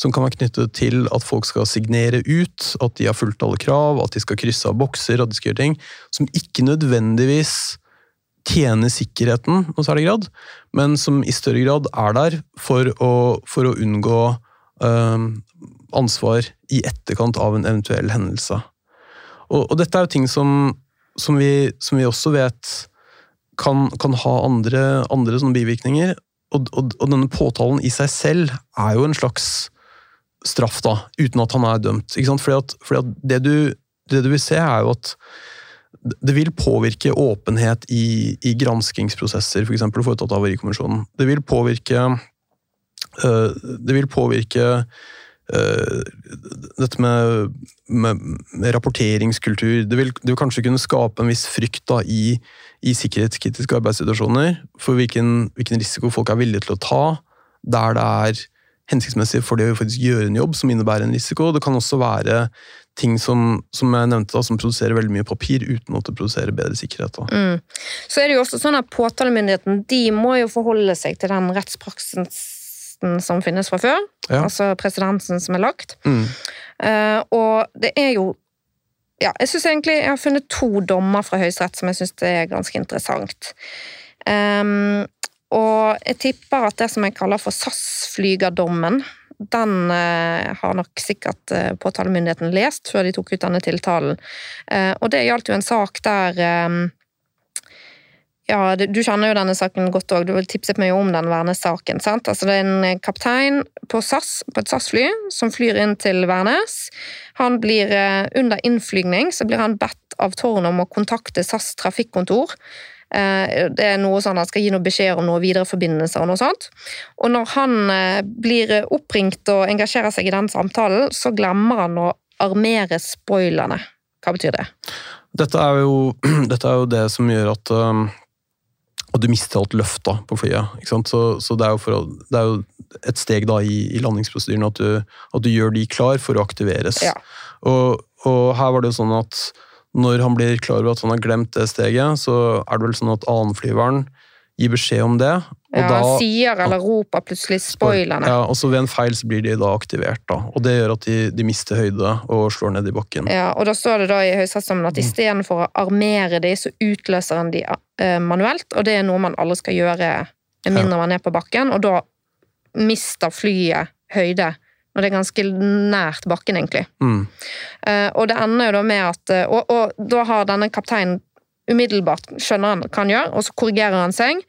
som kan være knyttet til at folk skal signere ut, at de har fulgt alle krav, at de skal krysse av bokser, at de skal gjøre ting som ikke nødvendigvis tjener sikkerheten noe særlig grad, men som i større grad er der for å, for å unngå øh, ansvar i etterkant av en eventuell hendelse. Og, og dette er jo ting som, som, vi, som vi, også vet kan, kan ha andre, andre bivirkninger. Og, og, og, denne påtalen i seg selv er jo en slags straff, da, uten at han er dømt. Ikke sant? Fordi at, fordi at det, du, det, du, vil se, er jo at det vil påvirke åpenhet i, i granskingsprosesser, f.eks. For foretatt av Havarikommisjonen. Det vil påvirke øh, Det vil påvirke dette med, med, med, rapporteringskultur. Det vil, det kanskje kunne skape en viss frykt da, i, i sikkerhetskritiske arbeidssituasjoner for hvilken, hvilken risiko folk er villige til å ta der det er hensiktsmessig for det å faktisk gjøre en jobb som innebærer en risiko. Det kan også være ting som, som jeg nevnte da, som produserer veldig mye papir uten at det produserer bedre sikkerhet. Mm. Så er det jo også sånn at Påtalemyndigheten de må jo forholde seg til den rettspraksisen som finnes fra før. Ja. Altså presidensen som er lagt. Mm. Uh, og det er jo ja, jeg synes egentlig jeg har funnet to dommer fra Høyesterett som jeg syns er ganske interessant. Um, og jeg tipper at det som jeg kaller for SAS-flygerdommen, den eh, har nok sikkert eh, påtalemyndigheten lest før de tok ut denne tiltalen. Eh, og det gjaldt jo en sak der eh, ja, Du kjenner jo denne saken godt òg, du tipset meg om den Værnes-saken. sant? Altså Det er en kaptein på SAS, på et SAS-fly som flyr inn til Værnes. Han blir, eh, Under innflygning så blir han bedt av tårnet om å kontakte SAS trafikkontor Eh, det er noe sånn Han skal gi noe beskjed om noen videreforbindelser og noe sånt. Og når han eh, blir oppringt og engasjerer seg i den samtalen, så glemmer han å armere spoilerne. Hva betyr det? Dette er jo, dette er jo det som gjør at um, og du mister alt løft på flyet. Så, så det, er å, det, er jo et steg da i, i landingsprosedyren at du, at du, gjør de klar for å aktiveres. Ja. Og, og, her var det jo sånn at når han blir klar over at han har glemt det steget, så er det vel sånn at annenflyveren gir beskjed om det. Ja, da, han sier eller roper plutselig spoilerne. Ja, og så Ved en feil så blir de da aktivert. da, og Det gjør at de, de mister høyde og slår ned i bakken. Ja, og Da står det da i høysatsdommen at mm. istedenfor å armere de, så utløser han de uh, manuelt. og Det er noe man alle skal gjøre med mindre man er på bakken. og Da mister flyet høyde når det er ganske nært bakken, egentlig. Mm. Uh, og det ender jo da med at uh, og, og, da har denne kapteinen umiddelbart skjønner han hva han gjør, og så korrigerer han seg.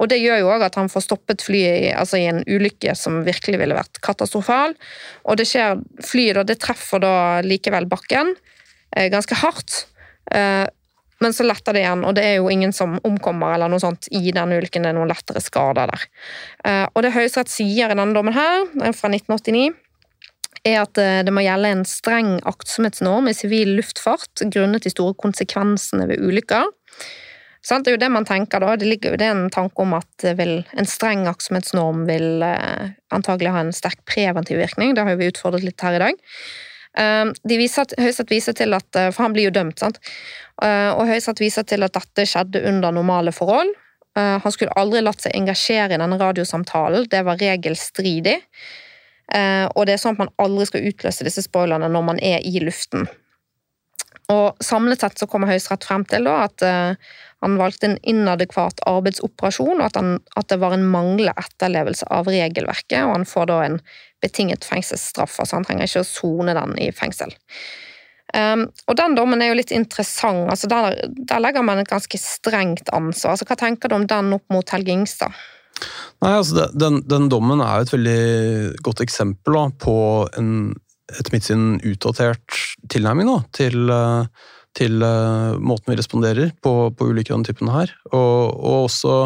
Og det gjør jo òg at han får stoppet flyet i, altså i, en ulykke som virkelig ville vært katastrofal. Og det skjer Flyet da, det treffer da likevel bakken uh, ganske hardt. Men så letter det igjen, og det er jo ingen som omkommer eller noe sånt i denne ulykken. Det er noen lettere skader der. Og det Høyesterett sier i denne dommen her, fra 1989 er at eh, det må gjelde en streng aktsomhetsnorm i sivil luftfart grunnet de store konsekvensene ved ulykker. Det er jo det man tenker da. Det ligger jo det en tanke om at vil, en streng aktsomhetsnorm vil eh, antagelig ha en sterk preventiv virkning. Det har vi utfordret litt her i dag. Eh, de viser, Høyesterett viser til at For han blir jo dømt, sant. Og Høyesterett viser til at dette skjedde under normale forhold. Han skulle aldri latt seg engasjere i denne radiosamtalen. Det var regelstridig. Eh, og det er sånn at man aldri skal utløse disse spoilerne når man er i luften. Og Samlet sett så kommer Høyesterett frem til da, at, eh, han valgte en inadekvat arbeidsoperasjon, og at, han, at det var en manglende etterlevelse av regelverket, og han får da en betinget fengselsstraff, altså han trenger ikke å sone den i fengsel. Um, og den dommen er jo litt interessant. altså der, der, legger man et ganske strengt ansvar. altså Hva tenker du om den opp mot Helge Ingstad? Nei, altså den, den, dommen er jo et veldig godt eksempel da, på en etter mitt syn utdatert tilnærming da, til, uh, til uh, måten vi responderer på, på ulike av typen her. Og, og, også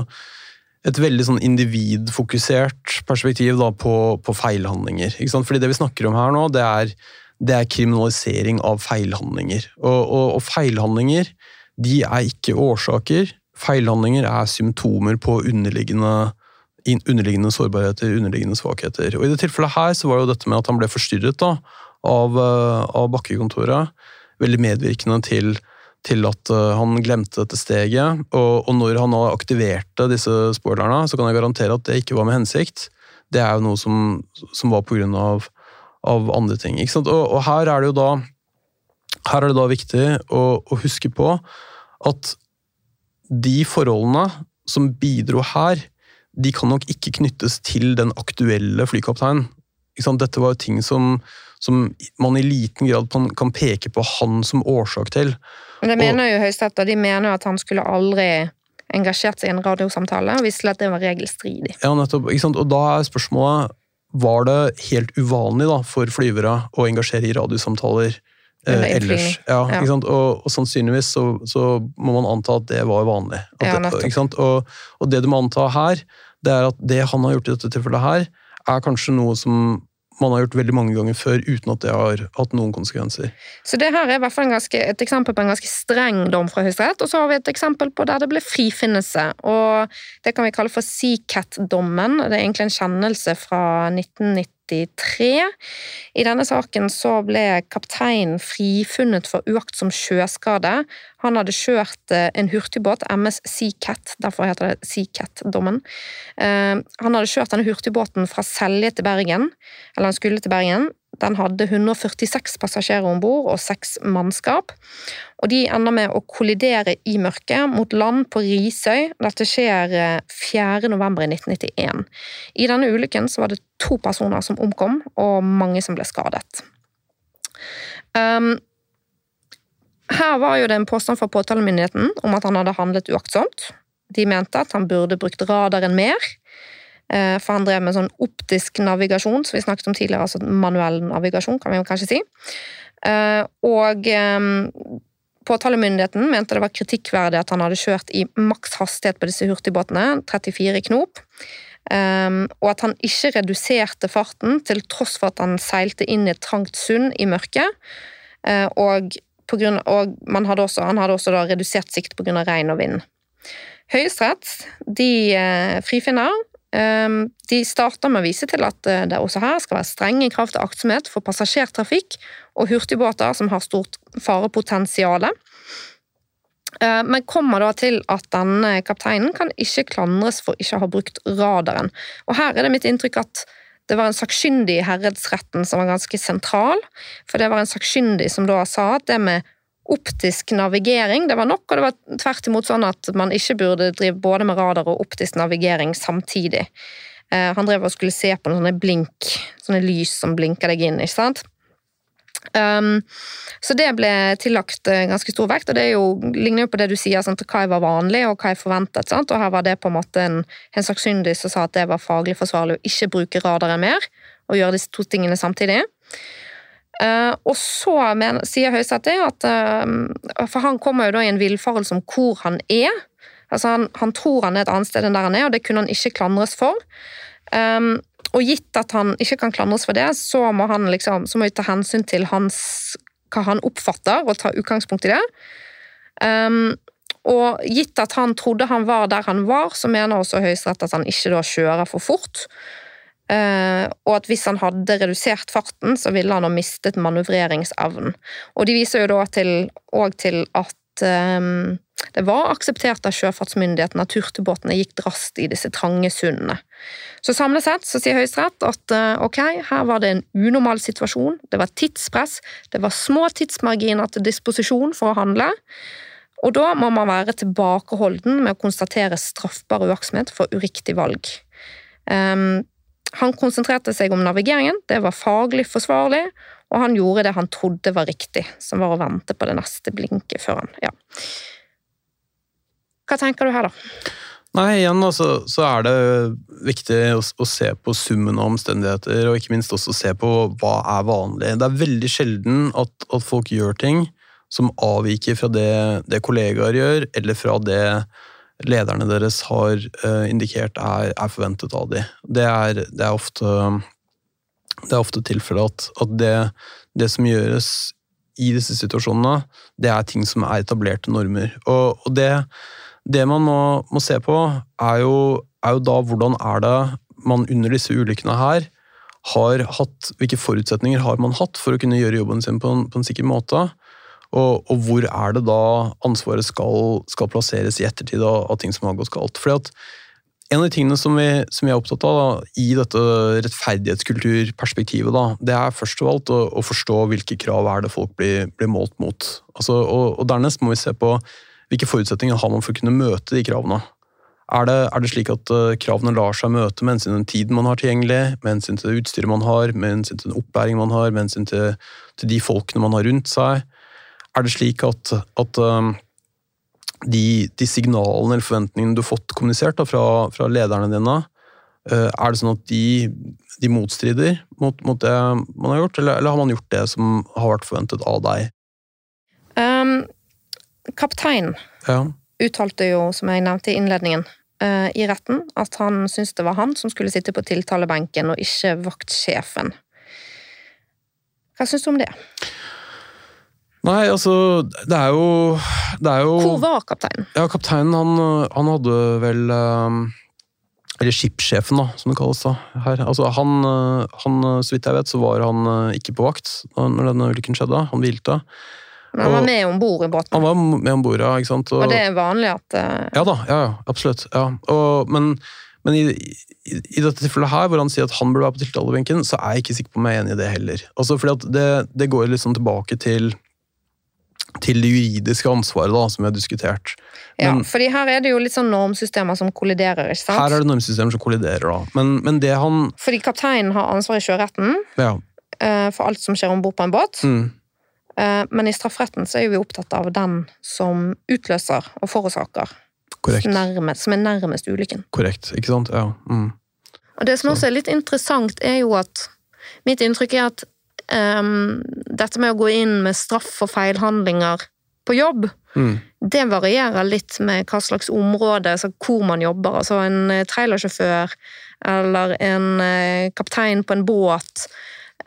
et veldig sånn individfokusert perspektiv da, på, på feilhandlinger. Fordi det vi snakker om her nå, det er, det er kriminalisering av feilhandlinger. Og, og, og, feilhandlinger de er ikke årsaker. Feilhandlinger er symptomer på underliggende, underliggende sårbarheter, underliggende svakheter. Og I det tilfellet her så var jo dette med at han ble forstyrret da, av, eh, av bakkekontoret, veldig medvirkende til, til at eh, han glemte dette steget. Og, og når han aktiverte disse spoilerne, så kan jeg garantere at det ikke var med hensikt. Det er jo noe som, som var på grunn av, av andre ting. Og, og, her er det jo da her er det da viktig å, å huske på at de forholdene som bidro her, de kan nok ikke knyttes til den aktuelle flykapteinen. Dette var jo ting som, som man i liten grad kan peke på han som årsak til. Men det mener jo Høyesterett, og de mener at han skulle aldri engasjert seg i en radiosamtale, og visste at det var regelstridig. Ja, nettopp. Og da er spørsmålet var det helt uvanlig da, for flyvere å engasjere i radiosamtaler eh, ellers. Ja, ja. Og, og, sannsynligvis så, så, må man anta at det var vanlig. Ja, det, og, og, det du må anta her, det er at det han har gjort i dette tilfellet her, er kanskje noe som man har gjort veldig mange ganger før uten at det har hatt noen konsekvenser. Så det her er i hvert fall ganske, et eksempel på en ganske streng dom fra Høyesterett, og så har vi et eksempel på der det ble frifinnelse. og Det kan vi kalle for Seacat-dommen. Det er egentlig en kjennelse fra 1990 1993. I denne saken så ble kapteinen frifunnet for uaktsom sjøskade. Han hadde kjørt eh, en hurtigbåt, MS Seacat, derfor heter det Seacat-dommen. Eh, han hadde kjørt denne hurtigbåten fra Selje til Bergen, eller han skulle til Bergen. Den hadde 146 passasjerer om bord og seks mannskap. Og de ender med å kollidere i mørket mot land på Risøy. Dette skjer 4. Eh, november i 1991. I denne ulykken var det to personer som omkom, og mange som ble skadet. Um, her var jo det en påstand fra påtalemyndigheten om at han hadde handlet uaktsomt. De mente at han burde brukt radaren mer. Eh, for han drev med sånn optisk navigasjon, som vi snakket om tidligere, altså manuell navigasjon, kan vi kanskje si. Eh, og ehm, påtalemyndigheten mente det var kritikkverdig at han hadde kjørt i maks hastighet på disse hurtigbåtene, 34 knop. Um, og at han ikke reduserte farten til tross for at han seilte inn i et trangt sund i mørket. Uh, og, grunn, og hadde også, han hadde også redusert sikt pga. regn og vind. Høyesterett de uh, frifinner de starter med å vise til at eh, det også her skal være strenge krav til aktsomhet for passasjertrafikk og hurtigbåter som har stort farepotensial. Ehm, men kommer da til at denne kapteinen kan ikke klandres for ikke å ha brukt radaren. Og her er det mitt inntrykk at det var en sakkyndig i herredsretten som var ganske sentral, for det var en sakkyndig som da sa at det med optisk navigering. Det var nok, og det var tvert imot sånn at man ikke burde drive både med radar og optisk navigering samtidig. Eh, han drev og skulle se på noen sånne blink, sånne lys som blinker deg inn, ikke sant. Um, så det ble tillagt uh, ganske stor vekt, og det jo, ligner jo på det du sier, sant, hva var vanlig og hva er forventet. Sant? Og her var det på en måte en, en sakkyndig som sa at det var faglig forsvarlig å ikke bruke radaren mer, og gjøre disse to tingene samtidig. Uh, og så men, sier Høyesterett at uh, For han kommer jo da i en villfarelse om hvor han er. Altså han, han, tror han er et annet sted enn der han er, og det kunne han ikke klandres for. Um, og gitt at han ikke kan klandres for det, så må han liksom, så må vi ta hensyn til hans, hva han oppfatter, og ta utgangspunkt i det. Um, og gitt at han trodde han var der han var, så mener også Høyesterett at han ikke da kjører for fort. Uh, og at hvis han hadde redusert farten, så ville han ha mistet manøvreringsevnen. Og de viser jo da til, til at um, det var akseptert av sjøfartsmyndighetene at hurtigbåtene gikk drast i disse trange sundene. Så samlet sett så sier Høyesterett at uh, ok, her var det en unormal situasjon, det var tidspress, det var små tidsmarginer til disposisjon for å handle. Og da må man være tilbakeholden med å konstatere straffbar uaktsomhet for uriktig valg. Um, han konsentrerte seg om navigeringen, det var faglig forsvarlig, og han gjorde det han trodde var riktig, som var å vente på det neste blinket før han Ja. Hva tenker du her, da? Nei, igjen altså, så er det viktig å, å, se på summen av omstendigheter, og ikke minst også se på hva er vanlig. Det er veldig sjelden at, at folk gjør ting som avviker fra det, det, kollegaer gjør, eller fra det lederne deres har uh, indikert er, er, forventet av dem. Det er, det er ofte, det ofte tilfellet at, at det, det, som gjøres i disse situasjonene, det er ting som er etablerte normer. Og, og det, man må, må, se på, er jo, er jo da hvordan er det man under disse ulykkene her har hatt, Hvilke forutsetninger har man hatt for å kunne gjøre jobben sin på en, på en sikker måte? Og, og, hvor er det da ansvaret skal, skal plasseres i ettertid av, av, ting som har gått galt? Fordi at En av de tingene som vi, som vi er opptatt av da, i dette rettferdighetskulturperspektivet, da, det er først og alt å, å, forstå hvilke krav er det folk blir, blir målt mot. Altså, og, og, Dernest må vi se på hvilke forutsetninger har man for å kunne møte de kravene. Er det, er det, slik at uh, kravene lar seg møte med hensyn til den tiden man har tilgjengelig, med hensyn til det utstyret man har, med hensyn til den opplæringen man har, med hensyn til, til de folkene man har rundt seg? Er det slik at, at um, de, de, signalene eller forventningene du har fått kommunisert da, fra, fra, lederne dine, uh, er det sånn at de, de motstrider mot, mot, det man har gjort, eller, eller, har man gjort det som har vært forventet av deg? Um, kaptein ja. uttalte jo, som jeg nevnte i innledningen, uh, i retten at han syntes det var han som skulle sitte på tiltalebenken, og ikke vaktsjefen. Hva syns du om det? Nei, altså Det er jo, det er jo Hvor var kapteinen? Ja, Kapteinen han, han hadde vel um, Eller skipssjefen, da, som det kalles da, her. Altså, han, han, Så vidt jeg vet, så var han uh, ikke på vakt når denne ulykken skjedde. Han hvilte. Men han var med om bord i båten? Han var med om bord, ja. ikke sant? Og, og, det er vanlig at uh... Ja da, ja, ja, absolutt. ja. Og, men men i, i, i, dette tilfellet her, hvor han sier at han burde være på tiltalebenken, så er jeg ikke sikker på om jeg er enig i det heller. Altså, fordi at det, det går liksom tilbake til til det juridiske ansvaret da, som vi har diskutert. Men, ja, fordi her er det jo litt sånn normsystemer som kolliderer, ikke sant? Her er det normsystemer som kolliderer, da. Men, men det han Fordi kapteinen har ansvar i sjøretten ja. uh, for alt som skjer om bord på en båt. Mm. Uh, men i strafferetten så er vi opptatt av den som utløser og forårsaker. Nærmest, som er nærmest ulykken. Korrekt. Ikke sant? Ja. Mm. Og det som så. også er litt interessant, er jo at Mitt inntrykk er at um, dette med å gå inn med straff for feilhandlinger på jobb, mm. det varierer litt med hva slags område, altså hvor man jobber. Altså en eh, trailersjåfør eller en uh, kaptein på en båt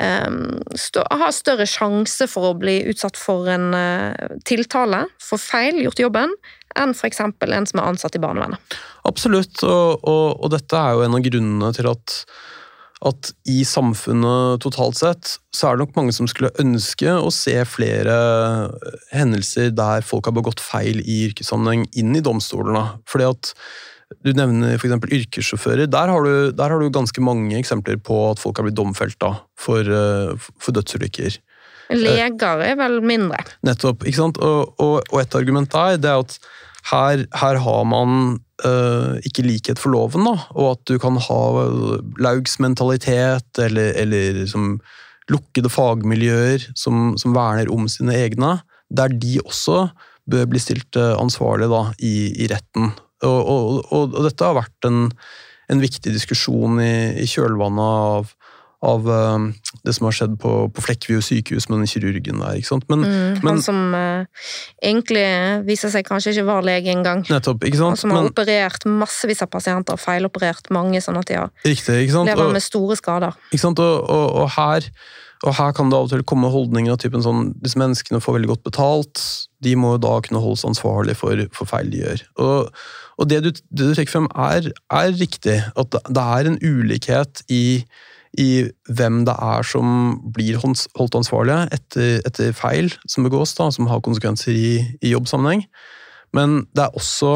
um, stå, har større sjanse for å bli utsatt for en uh, tiltale for feil gjort i jobben, enn f.eks. en som er ansatt i barnevernet. Absolutt, og, og, og dette er jo en av grunnene til at at i samfunnet totalt sett, så er det nok mange som skulle ønske å se flere hendelser der folk har begått feil i yrkessammenheng, inn i domstolene. Fordi at du nevner f.eks. yrkessjåfører. Der har, du, der har, du, ganske mange eksempler på at folk har blitt domfelt da, for, eh, for dødsulykker. Leger er vel mindre. Nettopp. ikke sant? Og, og, og et argument der det er at her, her har man uh, ikke likhet for loven, da, og at du kan ha laugsmentalitet eller, eller liksom, lukkede fagmiljøer som, som, verner om sine egne, der de også bør bli stilt uh, ansvarlig da, i, i retten. Og, og, og, dette har vært en, en viktig diskusjon i, i kjølvannet av av uh, det som har skjedd på, på Flekkview sykehus med den kirurgen der. ikke sant? Men, mm, han men, som uh, egentlig viser seg kanskje ikke var lege engang. Nettopp, ikke sant? Og som har men, operert massevis av pasienter, feiloperert mange sånn at de har riktig, ikke sant? lever med store skader. Ikke sant? Og, og, og, her, og her kan det av og til komme holdninger av typen sånn Disse menneskene får veldig godt betalt, de må jo da kunne holdes ansvarlig for, for feil de gjør. Og, og det, du, det du trekker frem, er, er riktig. At det er en ulikhet i i hvem det er som blir holdt ansvarlige etter, etter feil som begås, da, som har konsekvenser i, i, jobbsammenheng. Men det er også,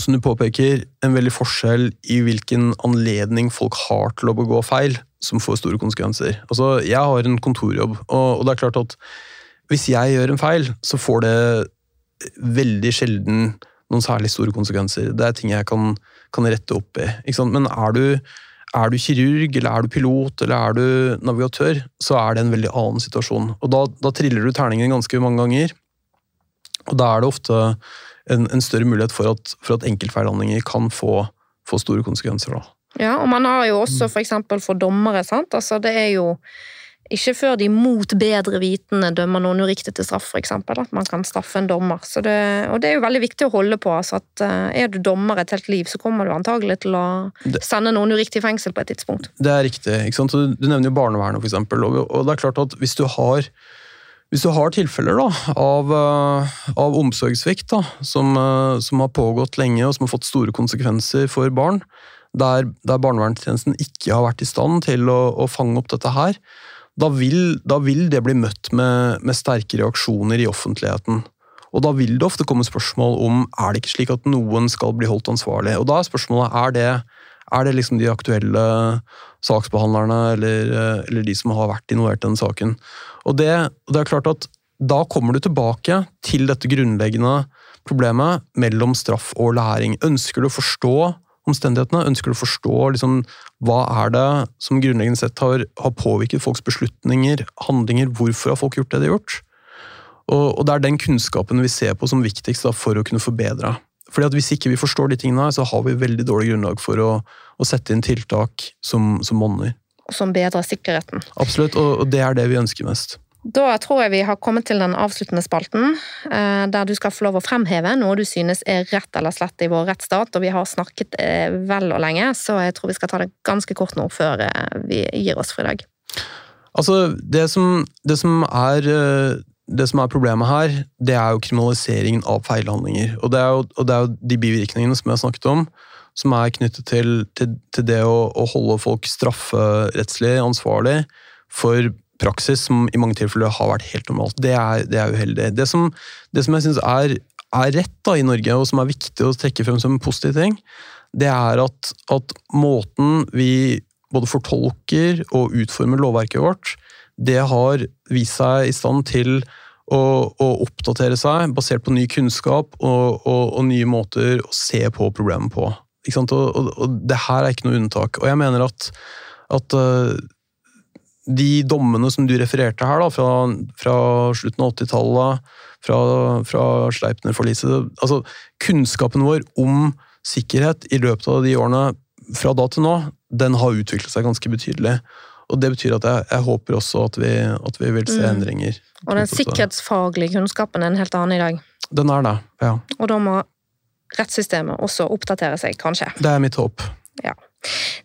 som du påpeker, en veldig forskjell i hvilken anledning folk har til å begå feil som får store konsekvenser. Altså, Jeg har en kontorjobb, og, og det er klart at hvis jeg gjør en feil, så får det veldig sjelden noen særlig store konsekvenser. Det er ting jeg kan, kan rette opp i. Men er du, er du, kirurg, eller er du pilot, eller er du navigatør, så er det en veldig annen situasjon. Og da, da triller du terningen ganske mange ganger. Og da er det ofte en, en større mulighet for at, for at enkeltfeillandinger kan få, få, store konsekvenser. Da. Ja, og man har jo også f.eks. For, for dommere, sant. Altså, det er jo ikke før de mot bedre vitende dømmer noen uriktig til straff, f.eks. At man kan straffe en dommer. Det, og det er jo veldig viktig å holde på. Altså at uh, Er du dommer et helt liv, så kommer du antagelig til å sende noen uriktig i fengsel på et tidspunkt. Det er riktig. ikke sant? Du nevner jo barnevernet, f.eks. Og, og det er klart at hvis du har hvis du har tilfeller da, av, eh, av omsorgssvikt som, eh, som, har pågått lenge og som har fått store konsekvenser for barn, der, der barnevernstjenesten ikke har vært i stand til å, å fange opp dette her, da vil, da vil det bli møtt med, med, sterke reaksjoner i offentligheten. Og da vil det ofte komme spørsmål om er det ikke slik at noen skal bli holdt ansvarlig. Og da er spørsmålet er det, er det liksom de aktuelle saksbehandlerne eller, eller, de som har vært involvert i denne saken. Og det, det er klart at da kommer du tilbake til dette grunnleggende problemet mellom straff og læring. Ønsker du å forstå omstendighetene? Ønsker du å forstå liksom, hva er det som grunnleggende sett har, har, påvirket folks beslutninger, handlinger? Hvorfor har folk gjort det de har gjort? Og, og det er den kunnskapen vi ser på som viktigst da, for å kunne forbedre. Fordi at Hvis ikke vi forstår de tingene, her, så har vi veldig dårlig grunnlag for å, å sette inn tiltak som, som monner. Som bedrer sikkerheten. Absolutt, og, og det er det vi ønsker mest. Da tror jeg vi har kommet til den avsluttende spalten, eh, der du skal få lov å fremheve noe du synes er rett eller slett i vår rettsstat. Og vi har snakket eh, vel og lenge, så jeg tror vi skal ta det ganske kort nå før eh, vi gir oss for i dag. Altså, det som, det som, er, det som er problemet her, det er jo kriminaliseringen av feilhandlinger. Og det er jo, det er jo de bivirkningene som jeg har snakket om, som er knyttet til, til, til det å, å holde folk strafferettslig ansvarlig for praksis som i mange tilfeller har vært helt normalt. Det er, det er uheldig. Det som, det som jeg syns er, er, rett da i Norge, og som er viktig å trekke frem som en positiv ting, det er at, at måten vi både fortolker og utformer lovverket vårt, det har vist seg i stand til å, å oppdatere seg basert på ny kunnskap og, og, og, nye måter å se på problemet på. Og, og, det her er ikke noe unntak. Og jeg mener at, at uh, de dommene som du refererte her, da, fra, fra slutten av 80-tallet, fra, fra Sleipner-forliset altså, Kunnskapen vår om sikkerhet i løpet av de årene fra da til nå, den har utviklet seg ganske betydelig. Og Det betyr at jeg, jeg håper også at vi, at vi vil se mm. endringer. Og den sikkerhetsfaglige kunnskapen er en helt annen i dag. Den er det, ja. Og da må rettssystemet også oppdatere seg, kanskje. Det er mitt håp. Ja.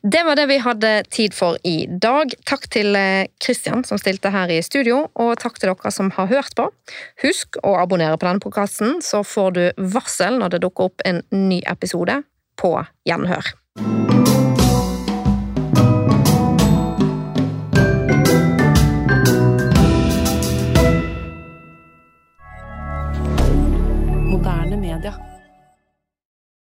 Det var det vi hadde tid for i dag. Takk til eh, Kristian som stilte her i studio, og takk til dere som har hørt på. Husk å abonnere på denne podkasten, så får du varsel når det dukker opp en ny episode på gjenhør. Moderne media.